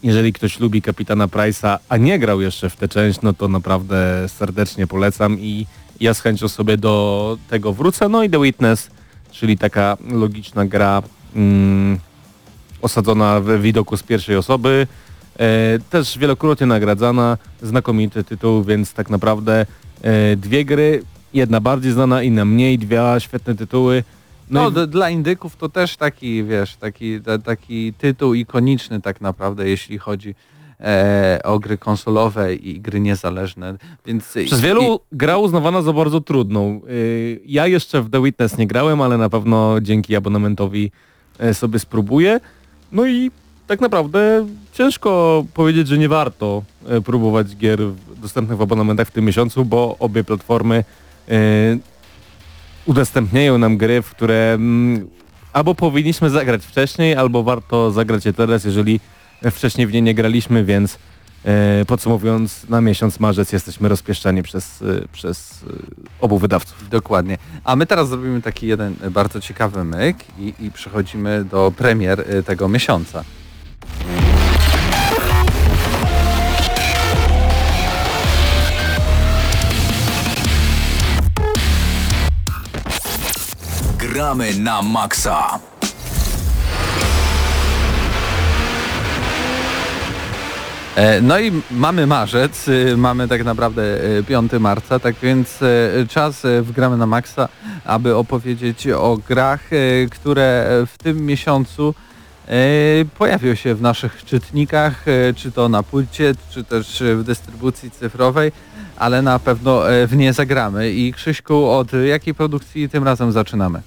Speaker 5: jeżeli ktoś lubi Kapitana Price'a, a nie grał jeszcze w tę część, no to naprawdę serdecznie polecam i ja z chęcią sobie do tego wrócę. No i The Witness, czyli taka logiczna gra mm, osadzona w widoku z pierwszej osoby. E, też wielokrotnie nagradzana, znakomity tytuł, więc tak naprawdę e, dwie gry, jedna bardziej znana, inna mniej, dwie świetne tytuły.
Speaker 1: No,
Speaker 5: No, i
Speaker 1: d- dla indyków to też taki, wiesz, taki, ta- taki tytuł ikoniczny tak naprawdę, jeśli chodzi e, o gry konsolowe i gry niezależne. Więc
Speaker 5: przez wielu gra uznawana za bardzo trudną. Y, Ja jeszcze w The Witness nie grałem, ale na pewno dzięki abonamentowi e, sobie spróbuję. No i tak naprawdę ciężko powiedzieć, że nie warto e, próbować gier dostępnych w abonamentach w tym miesiącu, bo obie platformy e, udostępniają nam gry, w które mm, albo powinniśmy zagrać wcześniej, albo warto zagrać je teraz, jeżeli wcześniej w nie nie graliśmy, więc e, podsumowując, na miesiąc marzec jesteśmy rozpieszczani przez, przez obu wydawców.
Speaker 1: Dokładnie. A my teraz zrobimy taki jeden bardzo ciekawy myk i, i przechodzimy do premier tego miesiąca.
Speaker 3: Gramy na maksa.
Speaker 1: E, No i mamy marzec, y, mamy tak naprawdę y, 5 marca, tak więc y, czas y, w Gramy na Maxa, aby opowiedzieć o grach, y, które w tym miesiącu y, pojawią się w naszych czytnikach, y, czy to na pulcie, czy też y, w dystrybucji cyfrowej, ale na pewno w nie zagramy. I Krzyśku, od jakiej produkcji tym razem zaczynamy?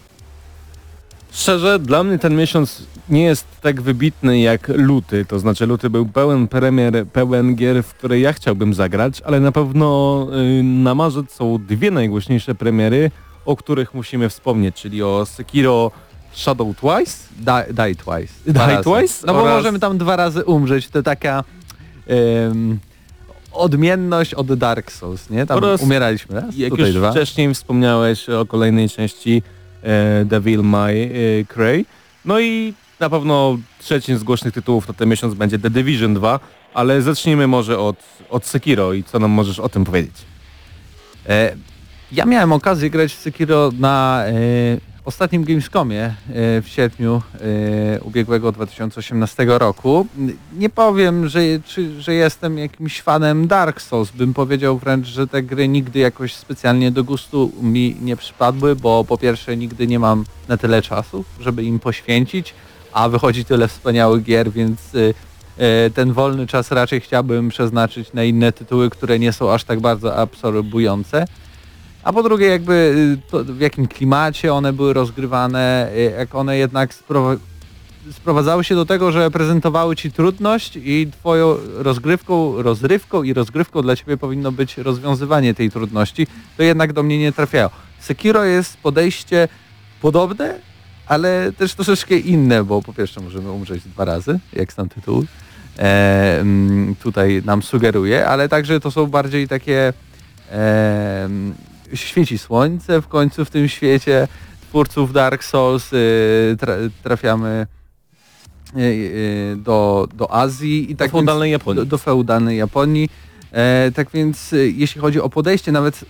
Speaker 5: Szczerze, dla mnie ten miesiąc nie jest tak wybitny jak luty, to znaczy luty był pełen premier, pełen gier, w które ja chciałbym zagrać, ale na pewno y, na marzec są dwie najgłośniejsze premiery, o których musimy wspomnieć, czyli o Sekiro Shadow Twice
Speaker 1: Die, die Twice.
Speaker 5: Die
Speaker 1: razy.
Speaker 5: Twice
Speaker 1: No bo
Speaker 5: oraz-
Speaker 1: możemy tam dwa razy umrzeć, to taka em, odmienność od Dark Souls, nie? Tam
Speaker 5: Oraz
Speaker 1: umieraliśmy raz,
Speaker 5: Jak już
Speaker 1: dwa.
Speaker 5: wcześniej wspomniałeś o kolejnej części e, Devil May e, Cry. No i na pewno trzecim z głośnych tytułów na ten miesiąc będzie The Division 2, ale zacznijmy może od, od Sekiro i co nam możesz o tym powiedzieć?
Speaker 1: E, ja miałem okazję grać w Sekiro na e, ostatnim Gamescomie e, w sierpniu e, ubiegłego 2018 roku. Nie powiem, że, czy, że jestem jakimś fanem Dark Souls. Bym powiedział wręcz, że te gry nigdy jakoś specjalnie do gustu mi nie przypadły, bo po pierwsze nigdy nie mam na tyle czasu, żeby im poświęcić, a wychodzi tyle wspaniałych gier, więc e, ten wolny czas raczej chciałbym przeznaczyć na inne tytuły, które nie są aż tak bardzo absorbujące. A po drugie jakby y, w jakim klimacie one były rozgrywane, y, jak one jednak sprowa- sprowadzały się do tego, że prezentowały ci trudność i twoją rozgrywką, rozrywką i rozgrywką dla ciebie powinno być rozwiązywanie tej trudności, to jednak do mnie nie trafiało. Sekiro jest podejście podobne, ale też troszeczkę inne, bo po pierwsze możemy umrzeć dwa razy, jak sam tytuł e, mm, tutaj nam sugeruje, ale także to są bardziej takie e, mm, świeci słońce w końcu w tym świecie twórców Dark Souls, y, tra, trafiamy y, y, do, do Azji i tak
Speaker 5: feudalnej
Speaker 1: więc,
Speaker 5: Japonii.
Speaker 1: Do, do feudalnej Japonii. E, tak więc jeśli chodzi o podejście, nawet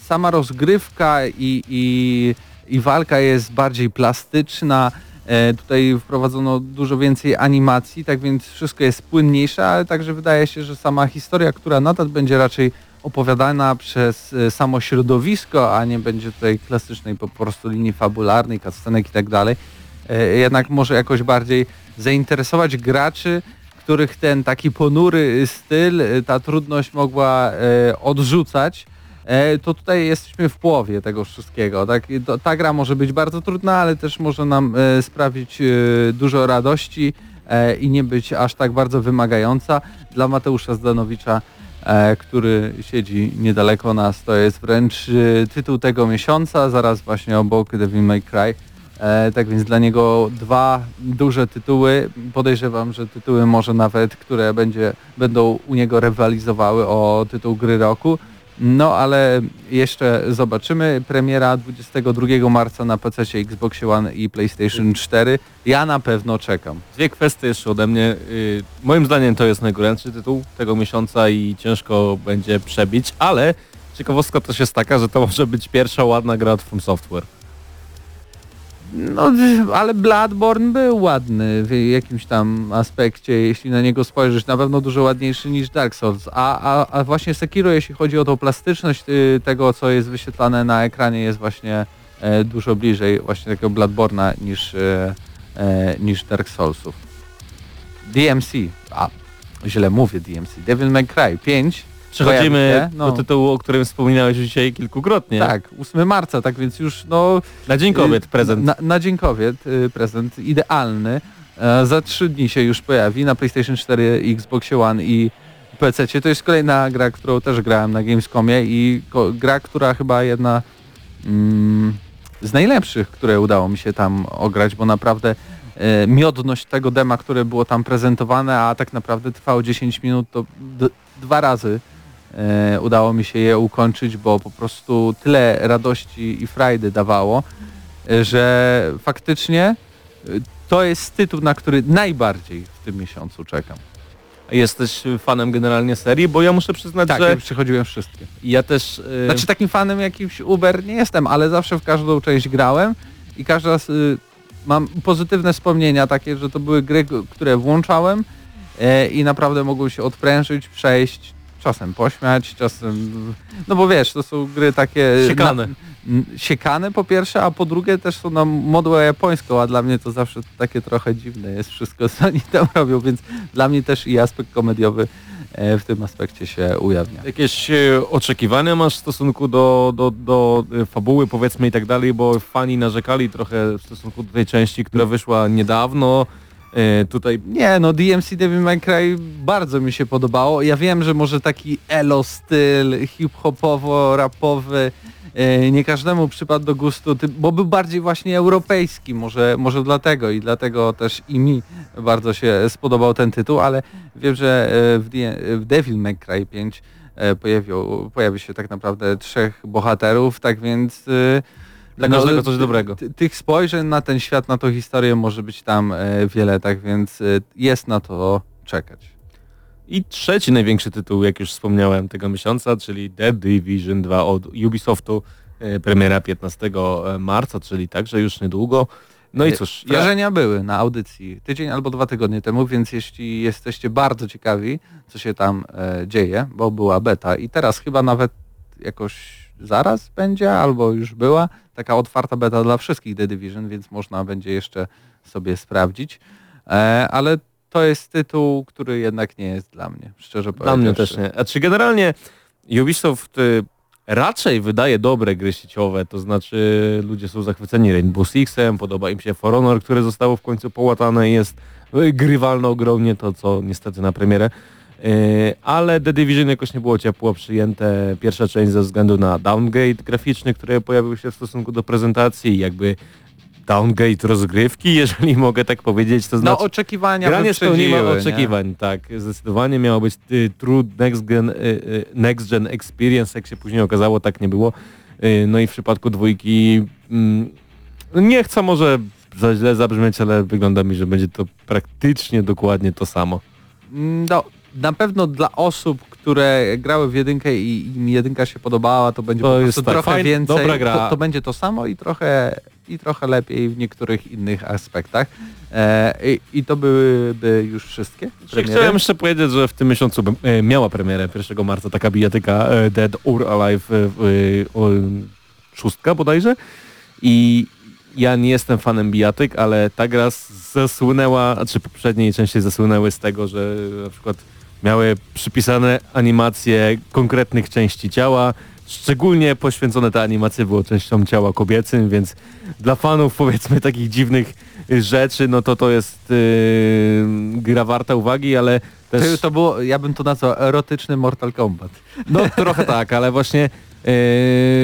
Speaker 1: sama rozgrywka i, i, i walka jest bardziej plastyczna. E, tutaj wprowadzono dużo więcej animacji, tak więc wszystko jest płynniejsze, ale także wydaje się, że sama historia, która nadal będzie raczej opowiadana przez e, samo środowisko, a nie będzie tutaj klasycznej po prostu linii fabularnej, cutscenek i tak dalej, e, jednak może jakoś bardziej zainteresować graczy, których ten taki ponury styl, e, ta trudność mogła e, odrzucać, e, to tutaj jesteśmy w połowie tego wszystkiego. Tak? Ta gra może być bardzo trudna, ale też może nam sprawić dużo radości i nie być aż tak bardzo wymagająca. Dla Mateusza Zdanowicza, który siedzi niedaleko nas, to jest wręcz e, tytuł tego miesiąca, zaraz właśnie obok Devil May Cry. E, tak więc dla niego dwa duże tytuły. Podejrzewam, że tytuły może nawet, które będzie, będą u niego rywalizowały o tytuł gry roku. No ale jeszcze zobaczymy. Premiera 22 marca na PC, Xbox One i PlayStation 4. Ja na pewno czekam.
Speaker 5: Dwie kwestie jeszcze ode mnie. Y, moim zdaniem to jest najgorętszy tytuł tego miesiąca i ciężko będzie przebić, ale ciekawostka też jest taka, że to może być pierwsza ładna gra od From Software.
Speaker 1: No, ale Bloodborne był ładny w jakimś tam aspekcie, jeśli na niego spojrzysz, na pewno dużo ładniejszy niż Dark Souls. A, a, a właśnie Sekiro, jeśli chodzi o tą plastyczność y, tego, co jest wyświetlane na ekranie, jest właśnie e, dużo bliżej właśnie takiego Bloodborna niż, e, e, niż Dark Soulsów. DMC, a źle mówię DMC, Devil May Cry 5.
Speaker 5: Przechodzimy
Speaker 1: no.
Speaker 5: do tytułu, o którym wspominałeś dzisiaj kilkukrotnie.
Speaker 1: Tak, 8 marca, tak więc już no
Speaker 5: Na Dzień Kobiet
Speaker 1: Y,
Speaker 5: prezent.
Speaker 1: Na, na Dzień Kobiet y, prezent idealny. E, za trzy dni się już pojawi na PlayStation 4, Xbox One i PC. To jest kolejna gra, którą też grałem na Gamescomie i gra, która chyba jedna mm, z najlepszych, które udało mi się tam ograć, bo naprawdę e, miodność tego dema, które było tam prezentowane, a tak naprawdę trwało 10 minut, to dwa razy udało mi się je ukończyć, bo po prostu tyle radości i frajdy dawało, e, że faktycznie e, to jest tytuł, na który najbardziej w tym miesiącu czekam.
Speaker 5: Jesteś fanem generalnie serii, bo ja muszę przyznać,
Speaker 1: Tak,
Speaker 5: że
Speaker 1: ja przechodziłem wszystkie.
Speaker 5: ja też... y,
Speaker 1: Znaczy takim fanem jakimś Uber nie jestem, ale zawsze w każdą część grałem i każdy raz y, mam pozytywne wspomnienia takie, że to były gry, które włączałem e, i naprawdę mogły się odprężyć, przejść, czasem pośmiać, czasem... No bo wiesz, to są gry takie...
Speaker 5: Siekane.
Speaker 1: Na, siekane po pierwsze, a po drugie też są na modłę japońską, a dla mnie to zawsze takie trochę dziwne jest wszystko, co oni tam robią, więc dla mnie też i aspekt komediowy e, w tym aspekcie się ujawnia.
Speaker 5: Jakieś e, oczekiwania masz w stosunku do, do, do e, fabuły powiedzmy i tak dalej, bo fani narzekali trochę w stosunku do tej części, która wyszła niedawno. E, Tutaj
Speaker 1: Nie, no DMC Devil May Cry bardzo mi się podobało. Ja wiem, że może taki elo styl hip-hopowo-rapowy e, nie każdemu przypadł do gustu, bo był bardziej właśnie europejski, może, może dlatego i dlatego też i mi bardzo się spodobał ten tytuł, ale wiem, że e, w, Devil May Cry 5 e, pojawił, pojawi się tak naprawdę trzech bohaterów, tak więc
Speaker 5: dla
Speaker 1: no,
Speaker 5: każdego coś dobrego.
Speaker 1: ty- tych spojrzeń na ten świat, na tą historię może być tam e, wiele, tak więc e, jest na to czekać.
Speaker 5: I trzeci największy tytuł, jak już wspomniałem, tego miesiąca, czyli The Division 2 od Ubisoftu. E, Premiera 15 marca, czyli także już niedługo. No i cóż, ja,
Speaker 1: Wrażenia były na audycji tydzień albo dwa tygodnie temu, więc jeśli jesteście bardzo ciekawi, co się tam e, dzieje, bo była beta i teraz chyba nawet jakoś zaraz będzie, albo już była, taka otwarta beta dla wszystkich The Division, więc można będzie jeszcze sobie sprawdzić. E, ale to jest tytuł, który jednak nie jest dla mnie, szczerze
Speaker 5: dla mnie
Speaker 1: powiedziawszy.
Speaker 5: też nie. A czy generalnie Ubisoft y, raczej wydaje dobre gry sieciowe, to znaczy ludzie są zachwyceni Rainbow Sixem, podoba im się For Honor, które zostało w końcu połatane i jest y, grywalną grą, nie to co niestety na premierę. Y, Ale The Division jakoś nie było ciepło przyjęte pierwsza część ze względu na downgrade graficzny, który pojawił się w stosunku do prezentacji i jakby downgrade rozgrywki, jeżeli mogę tak powiedzieć, to
Speaker 1: No
Speaker 5: znaczy
Speaker 1: oczekiwania
Speaker 5: Gra nie spełniła
Speaker 1: wyprzedziły, nie?
Speaker 5: oczekiwań, tak. Zdecydowanie miało być y, true next gen, y, y, next gen experience, jak się później okazało, tak nie było. Y, no i w przypadku dwójki mm, nie chcę może za źle zabrzmieć, ale wygląda mi, że będzie to praktycznie dokładnie to samo.
Speaker 1: No, na pewno dla osób, które grały w jedynkę i im jedynka się podobała, to będzie
Speaker 5: To
Speaker 1: po prostu
Speaker 5: tak,
Speaker 1: trochę
Speaker 5: fajn-
Speaker 1: więcej. To, to będzie to samo i trochę, i trochę lepiej w niektórych innych aspektach. E, i, I to byłyby już wszystkie premiery.
Speaker 5: Chciałem jeszcze powiedzieć, że w tym miesiącu bym- e, miała premierę 1 marca taka bijatyka e, Dead or Alive e, szóstka bodajże i ja nie jestem fanem bijatyk, ale ta gra zasłynęła, czy poprzedniej części zasłynęły z tego, że na przykład miały przypisane animacje konkretnych części ciała, szczególnie poświęcone te animacje było częścią ciała kobiecym, więc dla fanów powiedzmy takich dziwnych rzeczy, no to to jest yy, gra warta uwagi, ale też...
Speaker 1: To, to było, ja bym to nazwał erotyczny Mortal Kombat.
Speaker 5: No trochę tak, ale właśnie yy,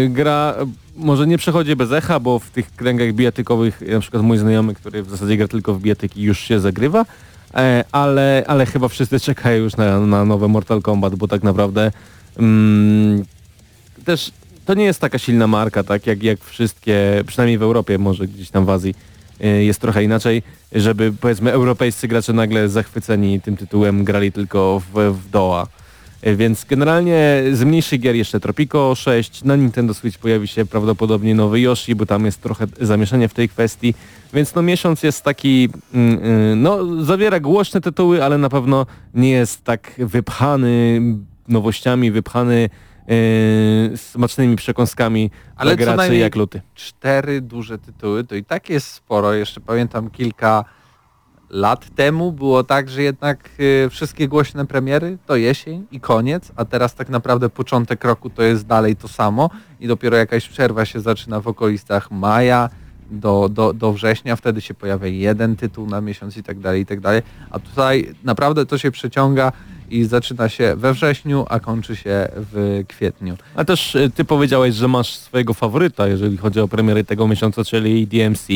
Speaker 5: gra może nie przechodzi bez echa, bo w tych kręgach bijatykowych, na przykład mój znajomy, który w zasadzie gra tylko w bijatyki już się zagrywa, ale, ale chyba wszyscy czekają już na, na nowe Mortal Kombat, bo tak naprawdę mm, też to nie jest taka silna marka, tak jak, jak wszystkie, przynajmniej w Europie, może gdzieś tam w Azji y, jest trochę inaczej, żeby powiedzmy europejscy gracze nagle zachwyceni tym tytułem grali tylko w, w doła. Y, Więc generalnie z mniejszych gier jeszcze Tropico 6, na Nintendo Switch pojawi się prawdopodobnie nowy Yoshi, bo tam jest trochę zamieszanie w tej kwestii. Więc no miesiąc jest taki, mm, y, no zawiera głośne tytuły, ale na pewno nie jest tak wypchany nowościami, wypchany yy, smacznymi przekąskami
Speaker 1: Ale co
Speaker 5: graczy
Speaker 1: najmniej-
Speaker 5: jak luty.
Speaker 1: cztery duże tytuły, to i tak jest sporo. Jeszcze pamiętam kilka lat temu było tak, że jednak y, wszystkie głośne premiery to jesień i koniec, a teraz tak naprawdę początek roku to jest dalej to samo i dopiero jakaś przerwa się zaczyna w okolicach maja do, do, do września, wtedy się pojawia jeden tytuł na miesiąc i tak dalej, i tak dalej. A tutaj naprawdę to się przeciąga i zaczyna się we wrześniu, a kończy się w kwietniu.
Speaker 5: A też y, ty powiedziałeś, że masz swojego faworyta, jeżeli chodzi o premiery tego miesiąca, czyli DMC.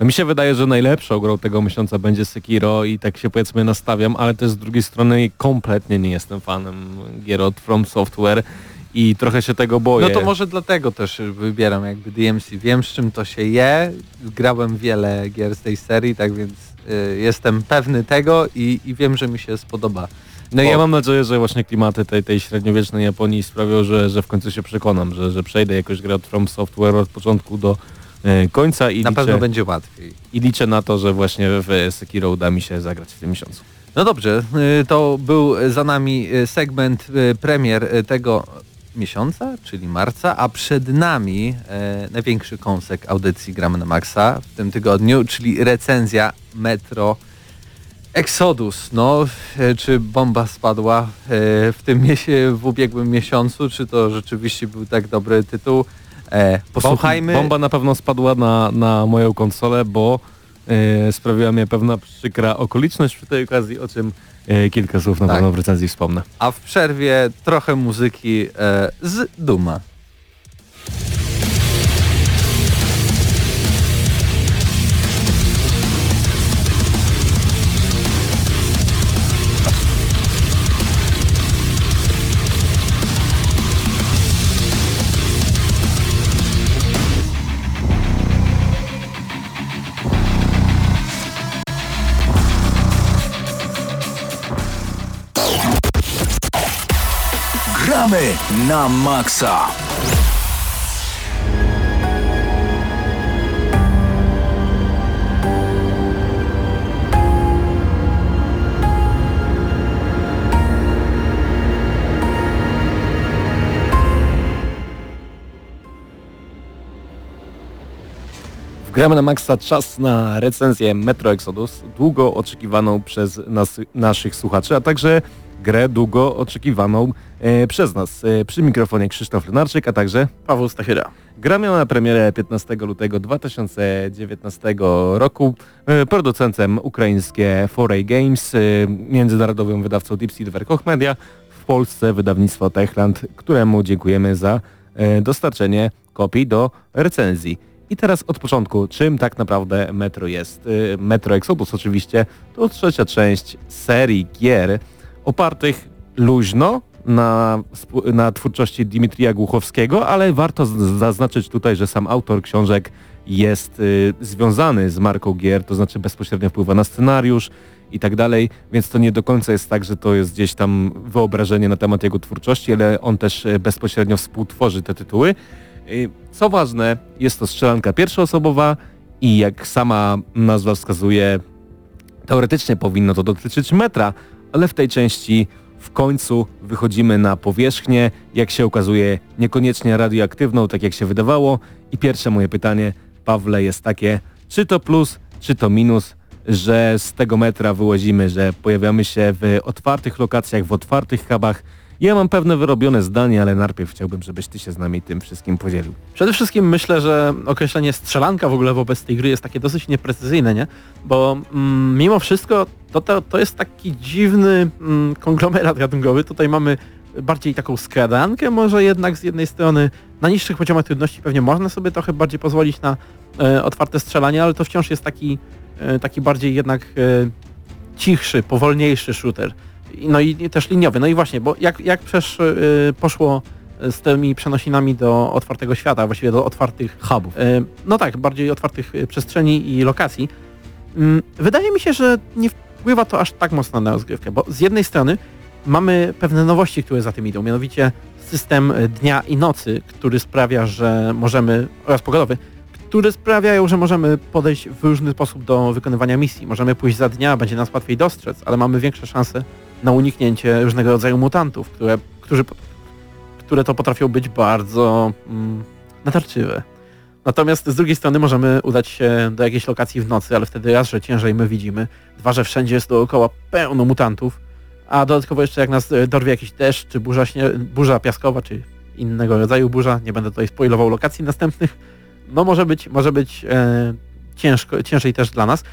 Speaker 5: No mi się wydaje, że najlepszą grą tego miesiąca będzie Sekiro i tak się powiedzmy nastawiam, ale też z drugiej strony kompletnie nie jestem fanem gier od From Software i trochę się tego boję.
Speaker 1: No to może dlatego też wybieram jakby DMC. Wiem z czym to się je. Grałem wiele gier z tej serii, tak więc y, jestem pewny tego i, i wiem, że mi się spodoba.
Speaker 5: No i
Speaker 1: O.
Speaker 5: ja mam nadzieję, że właśnie klimaty tej, tej średniowiecznej Japonii sprawią, że, że w końcu się przekonam, że, że przejdę jakoś grę od From Software od początku do e, końca i
Speaker 1: Na
Speaker 5: liczę,
Speaker 1: pewno będzie łatwiej.
Speaker 5: i liczę na to, że właśnie w Sekiro uda mi się zagrać w tym miesiącu.
Speaker 1: No dobrze, y, to był za nami y, segment y, premier y, tego miesiąca, czyli marca, a przed nami e, największy kąsek audycji Gramy na Maxa w tym tygodniu, czyli recenzja Metro Exodus. No, e, czy bomba spadła e, w tym miesie, w ubiegłym miesiącu, czy to rzeczywiście był tak dobry tytuł? E, posłuchajmy.
Speaker 5: Bomba na pewno spadła na, na moją konsolę, bo e, sprawiła mnie pewna przykra okoliczność przy tej okazji, o czym kilka słów na
Speaker 1: Tak.
Speaker 5: pewno w recenzji wspomnę.
Speaker 1: A w przerwie trochę muzyki e, z Duma.
Speaker 3: Na maksa.
Speaker 5: Gramy na Maxa czas na recenzję Metro Exodus, długo oczekiwaną przez nas, naszych słuchaczy, a także grę długo oczekiwaną e, przez nas. E, przy mikrofonie Krzysztof Lenarczyk, a także
Speaker 2: Paweł Stachyra.
Speaker 5: gra miała premierę 15 lutego 2019 roku. E, producentem ukraińskie Foray Games, e, międzynarodowym wydawcą Deep Silver Koch Media, w Polsce wydawnictwo Techland, któremu dziękujemy za e, dostarczenie kopii do recenzji. I teraz od początku, czym tak naprawdę Metro jest? E, Metro Exodus oczywiście to trzecia część serii gier opartych luźno na, na twórczości Dimitrija Głuchowskiego, ale warto zaznaczyć tutaj, że sam autor książek jest y, związany z marką gier, to znaczy bezpośrednio wpływa na scenariusz i tak dalej, więc to nie do końca jest tak, że to jest gdzieś tam wyobrażenie na temat jego twórczości, ale on też y, bezpośrednio współtworzy te tytuły. Y, Co ważne, jest to strzelanka pierwszoosobowa i jak sama nazwa wskazuje, teoretycznie powinno to dotyczyć metra, ale w tej części w końcu wychodzimy na powierzchnię, jak się okazuje niekoniecznie radioaktywną, tak jak się wydawało. I pierwsze moje pytanie, Pawle, jest takie, czy to plus, czy to minus, że z tego metra wyłazimy, że pojawiamy się w otwartych lokacjach, w otwartych hubach. Ja mam pewne wyrobione zdanie, ale najpierw chciałbym, żebyś ty się z nami tym wszystkim podzielił.
Speaker 2: Przede wszystkim myślę, że określenie strzelanka w ogóle wobec tej gry jest takie dosyć nieprecyzyjne, nie? Bo mm, mimo wszystko to, to, to jest taki dziwny mm, konglomerat gatunkowy. Tutaj mamy bardziej taką skradankę może jednak z jednej strony. Na niższych poziomach trudności pewnie można sobie trochę bardziej pozwolić na e, otwarte strzelanie, ale to wciąż jest taki, e, taki bardziej jednak e, cichszy, powolniejszy shooter. No i, też liniowy. No i właśnie, bo jak, jak przecież e, poszło z tymi przenosinami do otwartego świata, właściwie do otwartych
Speaker 5: Hubów.
Speaker 2: E, No tak, bardziej otwartych e, przestrzeni i lokacji. Mm, Wydaje mi się, że nie wpływa to aż tak mocno na rozgrywkę, bo z jednej strony mamy pewne nowości, które za tym idą, mianowicie system dnia i nocy, który sprawia, że możemy, oraz pogodowy, które sprawiają, że możemy podejść w różny sposób do wykonywania misji. Możemy pójść za dnia, będzie nas łatwiej dostrzec, ale mamy większe szanse na uniknięcie różnego rodzaju mutantów, które, którzy, które to potrafią być bardzo mm, natarczywe. Natomiast z drugiej strony możemy udać się do jakiejś lokacji w nocy, ale wtedy raz, że ciężej my widzimy, dwa, że wszędzie jest dookoła pełno mutantów, a dodatkowo jeszcze jak nas e, dorwie jakiś deszcz, czy burza, śnie, burza piaskowa, czy innego rodzaju burza, nie będę tutaj spoilował lokacji następnych, no może być, może być e, ciężko, ciężej też dla nas.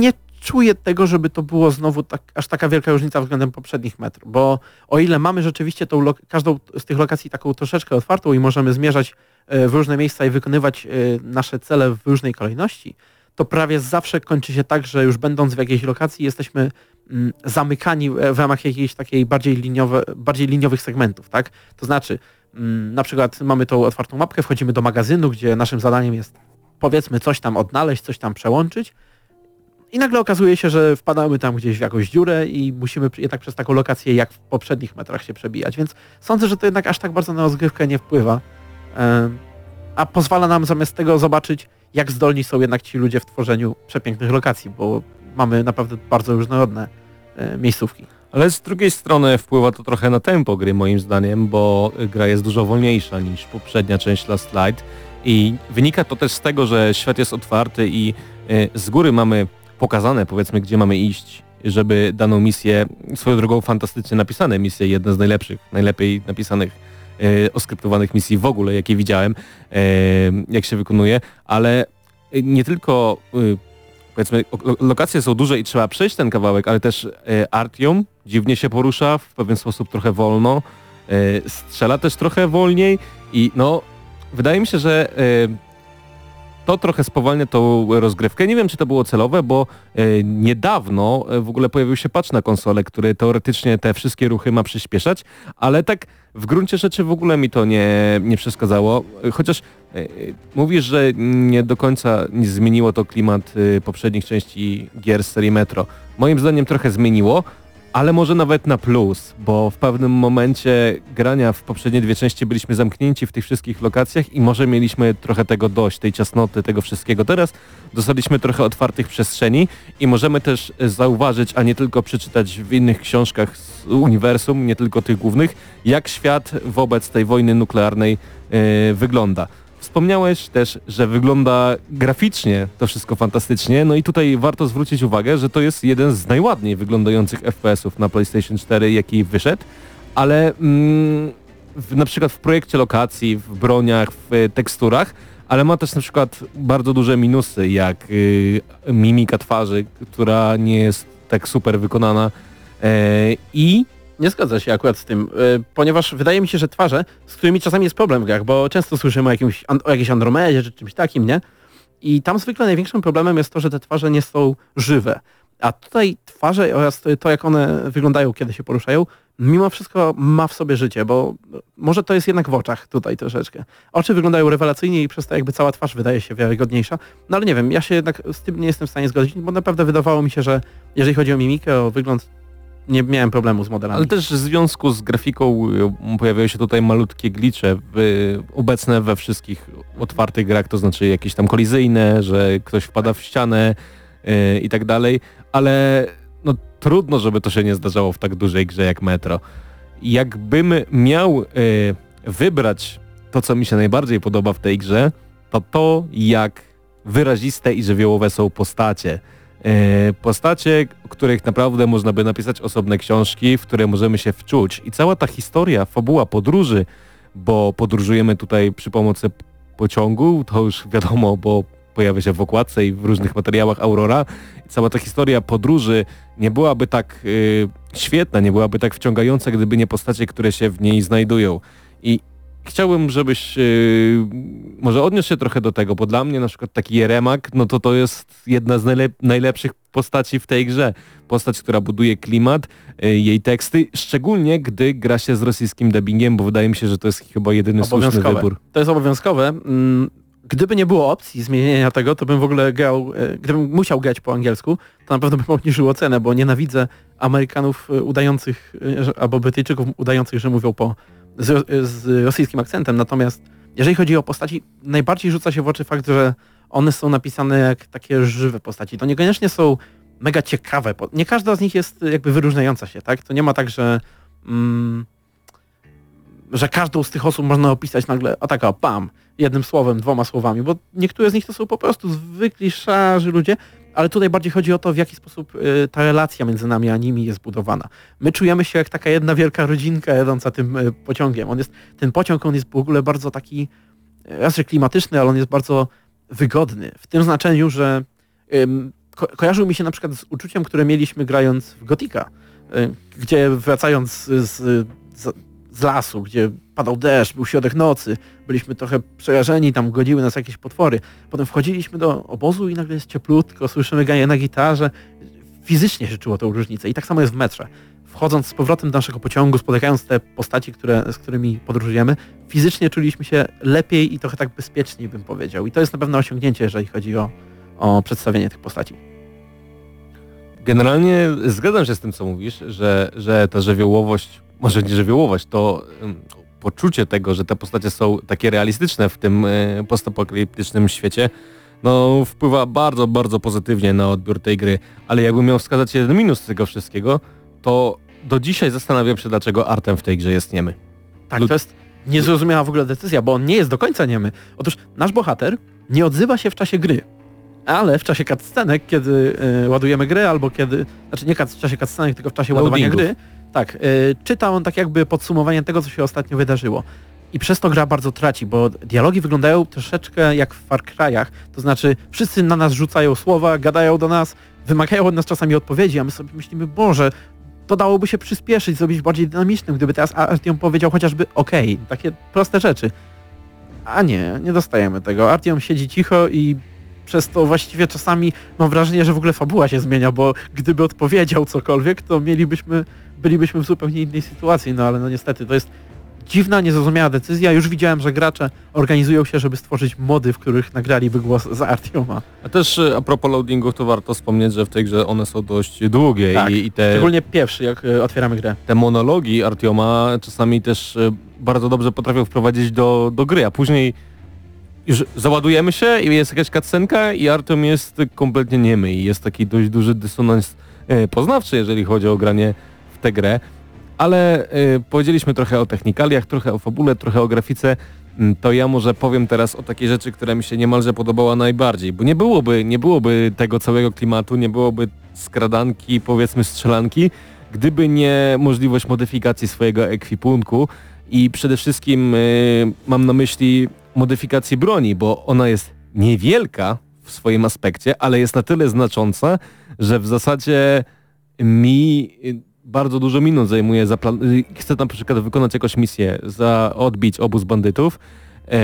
Speaker 2: Nie czuję tego, żeby to było znowu tak, aż taka wielka różnica względem poprzednich metr, bo o ile mamy rzeczywiście tą każdą z tych lokacji taką troszeczkę otwartą i możemy zmierzać e, w różne miejsca i wykonywać e, nasze cele w różnej kolejności, to prawie zawsze kończy się tak, że już będąc w jakiejś lokacji jesteśmy mm, zamykani w ramach jakiejś takiej bardziej, liniowe, bardziej liniowych segmentów, tak? To znaczy, mm, na przykład mamy tą otwartą mapkę, wchodzimy do magazynu, gdzie naszym zadaniem jest powiedzmy coś tam odnaleźć, coś tam przełączyć i nagle okazuje się, że wpadamy tam gdzieś w jakąś dziurę i musimy jednak przez taką lokację jak w poprzednich metrach się przebijać, więc sądzę, że to jednak aż tak bardzo na rozgrywkę nie wpływa, a pozwala nam zamiast tego zobaczyć, jak zdolni są jednak ci ludzie w tworzeniu przepięknych lokacji, bo mamy naprawdę bardzo różnorodne e, miejscówki.
Speaker 5: Ale z drugiej strony wpływa to trochę na tempo gry moim zdaniem, bo gra jest dużo wolniejsza niż poprzednia część Last Light i wynika to też z tego, że świat jest otwarty i y, z góry mamy pokazane powiedzmy gdzie mamy iść, żeby daną misję, swoją drogą fantastycznie napisane misje, jedne z najlepszych, najlepiej napisanych y, oskryptowanych misji w ogóle jakie widziałem, y, jak się wykonuje, ale nie tylko y, powiedzmy, lo- lokacje są duże i trzeba przejść ten kawałek, ale też e, Artium dziwnie się porusza, w pewien sposób trochę wolno, e, strzela też trochę wolniej i no, wydaje mi się, że e, to trochę spowalnia tą rozgrywkę. Nie wiem, czy to było celowe, bo e, niedawno e, w ogóle pojawił się patch na konsolę, który teoretycznie te wszystkie ruchy ma przyspieszać, ale tak w gruncie rzeczy w ogóle mi to nie, nie przeszkadzało. Chociaż e, mówisz, że nie do końca zmieniło to klimat poprzednich części gier z serii Metro. Moim zdaniem trochę zmieniło, ale może nawet na plus, bo w pewnym momencie grania w poprzednie dwie części byliśmy zamknięci w tych wszystkich lokacjach i może mieliśmy trochę tego dość, tej ciasnoty, tego wszystkiego. Teraz dostaliśmy trochę otwartych przestrzeni i możemy też e, zauważyć, a nie tylko przeczytać w innych książkach z uniwersum, nie tylko tych głównych, jak świat wobec tej wojny nuklearnej e, wygląda. Wspomniałeś też, że wygląda graficznie to wszystko fantastycznie, no i tutaj warto zwrócić uwagę, że to jest jeden z najładniej wyglądających FPS-ów na PlayStation 4, jaki wyszedł, ale mm, w, na przykład w projekcie lokacji, w broniach, w teksturach, ale ma też na przykład bardzo duże minusy, jak y, mimika twarzy, która nie jest tak super wykonana. E, i
Speaker 2: Nie zgodzę się akurat z tym, y, ponieważ wydaje mi się, że twarze, z którymi czasami jest problem w grach, bo często słyszymy o, jakimś, o jakiejś Andromedzie czy czymś takim, nie? I tam zwykle największym problemem jest to, że te twarze nie są żywe. A tutaj twarze oraz to, jak one wyglądają, kiedy się poruszają, mimo wszystko ma w sobie życie, bo może to jest jednak w oczach tutaj troszeczkę. Oczy wyglądają rewelacyjnie i przez to jakby cała twarz wydaje się wiarygodniejsza. No ale nie wiem, ja się jednak z tym nie jestem w stanie zgodzić, bo naprawdę wydawało mi się, że jeżeli chodzi o mimikę, o wygląd, nie miałem problemu z modelami.
Speaker 5: Ale też w związku z grafiką y, pojawiają się tutaj malutkie glicze obecne we wszystkich otwartych grach, to znaczy jakieś tam kolizyjne, że ktoś wpada w ścianę y, i tak dalej, ale no trudno, żeby to się nie zdarzało w tak dużej grze jak Metro. Jakbym miał y, wybrać to, co mi się najbardziej podoba w tej grze, to to, jak wyraziste i żywiołowe są postacie. E, Postacie, których naprawdę można by napisać osobne książki, w które możemy się wczuć. I cała ta historia, fabuła podróży, bo podróżujemy tutaj przy pomocy pociągu, to już wiadomo, bo pojawia się w okładce i w różnych materiałach Aurora. I cała ta historia podróży nie byłaby tak y, świetna, nie byłaby tak wciągająca, gdyby nie postacie, które się w niej znajdują. I chciałbym, żebyś yy, może odniósł się trochę do tego, bo dla mnie na przykład taki Jeremak, no to to jest jedna z najlep- najlepszych postaci w tej grze. Postać, która buduje klimat, y, jej teksty, szczególnie gdy gra się z rosyjskim dubbingiem, bo wydaje mi się, że to jest chyba jedyny słuszny wybór.
Speaker 2: To jest obowiązkowe. Mm, Gdyby nie było opcji zmienienia tego, to bym w ogóle grał, e, gdybym musiał grać po angielsku, to na pewno bym obniżył ocenę, bo nienawidzę Amerykanów e, udających, e, albo Brytyjczyków udających, że mówią po z, z rosyjskim akcentem. Natomiast jeżeli chodzi o postaci, najbardziej rzuca się w oczy fakt, że one są napisane jak takie żywe postaci. To niekoniecznie są mega ciekawe. Nie każda z nich jest jakby wyróżniająca się, tak? To nie ma tak, że mm, że każdą z tych osób można opisać nagle, o taka, pam, jednym słowem, dwoma słowami, bo niektóre z nich to są po prostu zwykli, szarzy ludzie, ale tutaj bardziej chodzi o to, w jaki sposób y, ta relacja między nami a nimi jest budowana. My czujemy się jak taka jedna wielka rodzinka jadąca tym y, pociągiem. On jest, ten pociąg, on jest w ogóle bardzo taki, y, raz, że klimatyczny, ale on jest bardzo wygodny. W tym znaczeniu, że ko kojarzył mi się na przykład z uczuciem, które mieliśmy grając w Gotika, gdzie wracając z, z, z lasu, gdzie padał deszcz, był środek nocy, byliśmy trochę przerażeni, tam godziły nas jakieś potwory. Potem wchodziliśmy do obozu i nagle jest cieplutko, słyszymy granie na gitarze. Fizycznie się czuło tą różnicę i tak samo jest w metrze. Wchodząc z powrotem do naszego pociągu, spotykając te postaci, które, z którymi podróżujemy, fizycznie czuliśmy się lepiej i trochę tak bezpieczniej bym powiedział. I to jest na pewno osiągnięcie, jeżeli chodzi o, o przedstawienie tych postaci.
Speaker 5: Generalnie zgadzam się z tym, co mówisz, że, że ta żywiołowość, może nie żywiołowość, to poczucie tego, że te postacie są takie realistyczne w tym y, postapokaliptycznym świecie, no wpływa bardzo, bardzo pozytywnie na odbiór tej gry. Ale jakbym miał wskazać jeden minus tego wszystkiego, to do dzisiaj zastanawiam się, dlaczego artem w tej grze jest niemy.
Speaker 2: Tak, to jest niezrozumiała w ogóle decyzja, bo on nie jest do końca niemy. Otóż nasz bohater nie odzywa się w czasie gry, ale w czasie cutscenek, kiedy y, ładujemy grę, albo kiedy, znaczy nie w czasie cutscenek, tylko w czasie ładowania
Speaker 5: Loadingów.
Speaker 2: gry, tak, y, czyta on tak jakby podsumowanie tego, co się ostatnio wydarzyło. I przez to gra bardzo traci, bo dialogi wyglądają troszeczkę jak w Far Cry'ach, to znaczy wszyscy na nas rzucają słowa, gadają do nas, wymagają od nas czasami odpowiedzi, a my sobie myślimy, Boże, to dałoby się przyspieszyć, zrobić bardziej dynamicznym, gdyby teraz Artyom powiedział chociażby okej, takie proste rzeczy. A nie, nie dostajemy tego. Artyom siedzi cicho i przez to właściwie czasami mam wrażenie, że w ogóle fabuła się zmienia, bo gdyby odpowiedział cokolwiek, to mielibyśmy, bylibyśmy w zupełnie innej sytuacji, no ale no niestety to jest dziwna, niezrozumiała decyzja. Już widziałem, że gracze organizują się, żeby stworzyć mody, w których nagraliby głos za Artioma.
Speaker 5: A też y, a propos loadingów, to warto wspomnieć, że w tej grze one są dość długie
Speaker 2: Tak,
Speaker 5: i, i te
Speaker 2: Szczególnie pierwszy, jak y, otwieramy grę.
Speaker 5: te monologi Artioma czasami też e, bardzo dobrze potrafią wprowadzić do, do gry, a później już załadujemy się i jest jakaś cutscenka i Artiom jest kompletnie niemy i jest taki dość duży dysonans e, poznawczy, jeżeli chodzi o granie tę grę. Ale e, powiedzieliśmy trochę o technikaliach, trochę o fabule, trochę o grafice. Mm, To ja może powiem teraz o takiej rzeczy, która mi się niemalże podobała najbardziej, bo nie byłoby, nie byłoby tego całego klimatu, nie byłoby skradanki, powiedzmy strzelanki, gdyby nie możliwość modyfikacji swojego ekwipunku i przede wszystkim y, mam na myśli modyfikacji broni, bo ona jest niewielka w swoim aspekcie, ale jest na tyle znacząca, że w zasadzie mi y, bardzo dużo minut zajmuje, zaplan- y, chcę na przykład wykonać jakąś misję, za odbić obóz bandytów e,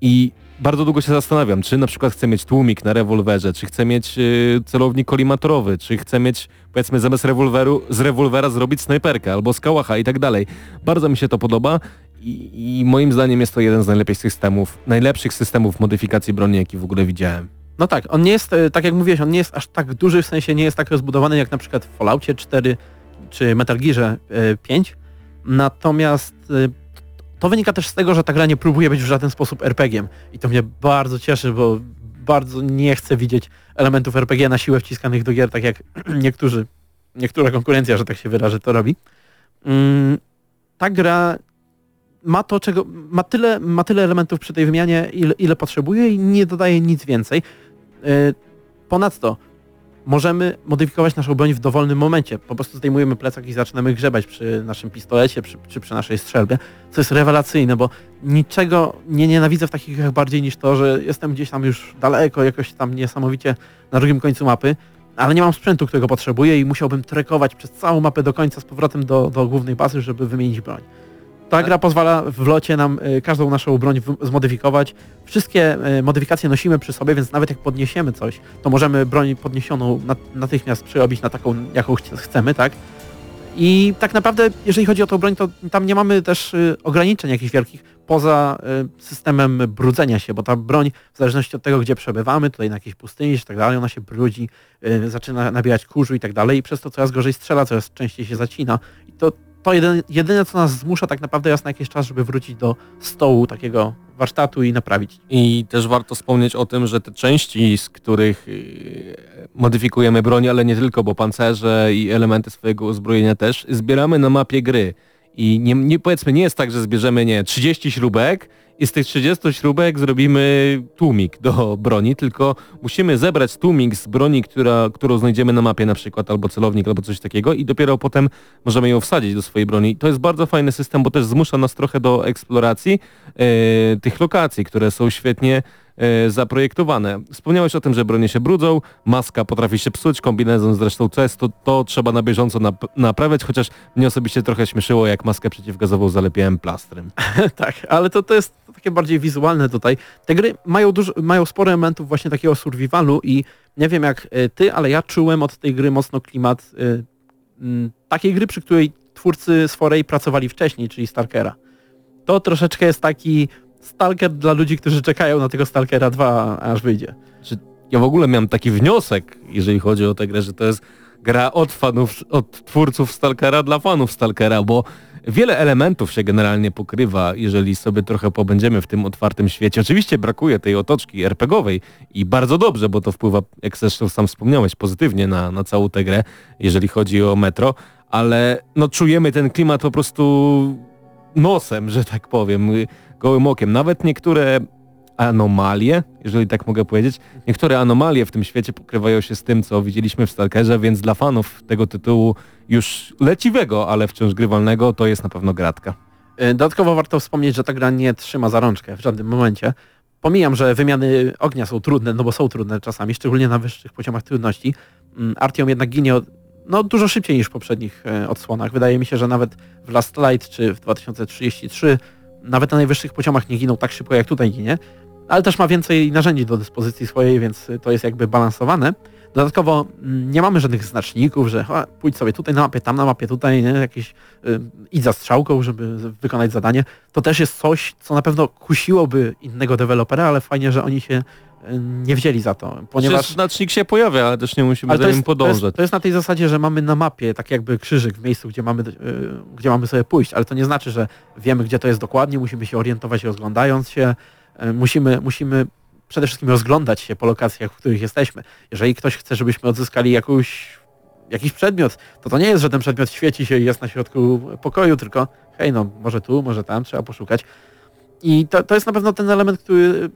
Speaker 5: i bardzo długo się zastanawiam, czy na przykład chcę mieć tłumik na rewolwerze, czy chcę mieć y, celownik kolimatorowy, czy chcę mieć, powiedzmy, zamiast rewolweru, z rewolwera zrobić snajperkę albo z kałacha i tak dalej. Bardzo mi się to podoba i, i moim zdaniem jest to jeden z najlepszych systemów, najlepszych systemów modyfikacji broni, jaki w ogóle widziałem.
Speaker 2: No tak, on nie jest, e, tak jak mówiłeś, on nie jest aż tak duży, w sensie nie jest tak rozbudowany jak na przykład w Falloutie 4 czy Metal Gearze e, 5. Natomiast e, to wynika też z tego, że ta gra nie próbuje być w żaden sposób RPG-iem. I to mnie bardzo cieszy, bo bardzo nie chcę widzieć elementów RPG na siłę wciskanych do gier, tak jak niektórzy, niektóra konkurencja, że tak się wyrażę, to robi. Mm, ta gra ma to, czego. Ma tyle, ma tyle elementów przy tej wymianie, ile, ile potrzebuje i nie dodaje nic więcej. Yy, Ponadto możemy modyfikować naszą broń w dowolnym momencie. Po prostu zdejmujemy plecak i zaczynamy grzebać przy naszym pistolecie przy, czy przy naszej strzelbie, co jest rewelacyjne, bo niczego nie nienawidzę w takich grach bardziej niż to, że jestem gdzieś tam już daleko, jakoś tam niesamowicie na drugim końcu mapy, ale nie mam sprzętu, którego potrzebuję i musiałbym trekować przez całą mapę do końca z powrotem do, do głównej bazy, żeby wymienić broń. Ta gra pozwala w locie nam y, każdą naszą broń zmodyfikować. Wszystkie y, modyfikacje nosimy przy sobie, więc nawet jak podniesiemy coś, to możemy broń podniesioną nat- natychmiast przerobić na taką, jaką chcemy, tak? I tak naprawdę, jeżeli chodzi o tą broń, to tam nie mamy też y, ograniczeń jakichś wielkich poza systemem brudzenia się, bo ta broń w zależności od tego, gdzie przebywamy, tutaj na jakiejś pustyni czy tak dalej, ona się brudzi, zaczyna nabierać kurzu i tak dalej i przez to coraz gorzej strzela, coraz częściej się zacina. I to, to jedyne, jedyne, co nas zmusza tak naprawdę raz na jakiś czas, żeby wrócić do stołu takiego warsztatu i naprawić.
Speaker 5: I też warto wspomnieć o tym, że te części, z których yy, modyfikujemy broń, ale nie tylko, bo pancerze i elementy swojego uzbrojenia też, zbieramy na mapie gry. I nie, nie powiedzmy, nie jest tak, że zbierzemy nie 30 śrubek i z tych 30 śrubek zrobimy tłumik do broni, tylko musimy zebrać tłumik z broni, która, którą znajdziemy na mapie na przykład, albo celownik, albo coś takiego i dopiero potem możemy ją wsadzić do swojej broni. To jest bardzo fajny system, bo też zmusza nas trochę do eksploracji e, tych lokacji, które są świetnie e, zaprojektowane. Wspomniałeś o tym, że bronie się brudzą, maska potrafi się psuć, kombinezon zresztą też, to, to trzeba na bieżąco nap- naprawiać, chociaż mnie osobiście trochę śmieszyło, jak maskę przeciwgazową zalepiałem plastrem.
Speaker 2: tak, ale to, to jest takie bardziej wizualne tutaj. Te gry mają, dużo, mają sporo elementów właśnie takiego survivalu i nie wiem jak y, ty, ale ja czułem od tej gry mocno klimat y, takiej gry, przy której twórcy z pracowali wcześniej, czyli Stalkera. To troszeczkę jest taki Stalker dla ludzi, którzy czekają na tego Stalkera 2, aż wyjdzie.
Speaker 5: Ja w ogóle miałem taki wniosek, jeżeli chodzi o tę grę, że to jest gra od fanów, od twórców Stalkera dla fanów Stalkera, bo wiele elementów się generalnie pokrywa, jeżeli sobie trochę pobędziemy w tym otwartym świecie. Oczywiście brakuje tej otoczki RPGowej i bardzo dobrze, bo to wpływa, jak zresztą sam wspomniałeś, pozytywnie na, na całą tę grę, jeżeli chodzi o metro, ale no czujemy ten klimat po prostu nosem, że tak powiem, gołym okiem. Nawet niektóre anomalie, jeżeli tak mogę powiedzieć. Niektóre anomalie w tym świecie pokrywają się z tym, co widzieliśmy w Stalkerze, więc dla fanów tego tytułu już leciwego, ale wciąż grywalnego, to jest na pewno gratka.
Speaker 2: Y, Dodatkowo warto wspomnieć, że ta gra nie trzyma za rączkę w żadnym momencie. Pomijam, że wymiany ognia są trudne, no bo są trudne czasami, szczególnie na wyższych poziomach trudności. Mm, Artyom jednak ginie od, no, dużo szybciej niż w poprzednich e, odsłonach. Wydaje mi się, że nawet w Last Light czy w 2033 nawet na najwyższych poziomach nie giną tak szybko jak tutaj ginie, ale też ma więcej narzędzi do dyspozycji swojej, więc to jest jakby balansowane. Dodatkowo mm, nie mamy żadnych znaczników, że a, pójdź sobie tutaj na mapie, tam na mapie, tutaj, nie? Jakieś y, idź za strzałką, żeby wykonać zadanie. To też jest coś, co na pewno kusiłoby innego dewelopera, ale fajnie, że oni się y, nie wzięli za to,
Speaker 5: Ponieważ
Speaker 2: ponieważ...
Speaker 5: znacznik się pojawia, ale też nie musimy
Speaker 2: Ale
Speaker 5: za nim
Speaker 2: jest, to,
Speaker 5: podążać.
Speaker 2: jest, to jest na tej zasadzie, że mamy na mapie tak jakby krzyżyk w miejscu, gdzie mamy, y, gdzie mamy sobie pójść, ale to nie znaczy, że wiemy, gdzie to jest dokładnie, musimy się orientować rozglądając się, musimy, musimy przede wszystkim rozglądać się po lokacjach, w których jesteśmy. Jeżeli ktoś chce, żebyśmy odzyskali jakąś, jakiś przedmiot, to to nie jest, że ten przedmiot świeci się i jest na środku pokoju, tylko hej, no może tu, może tam, trzeba poszukać. I to, to jest na pewno ten element, który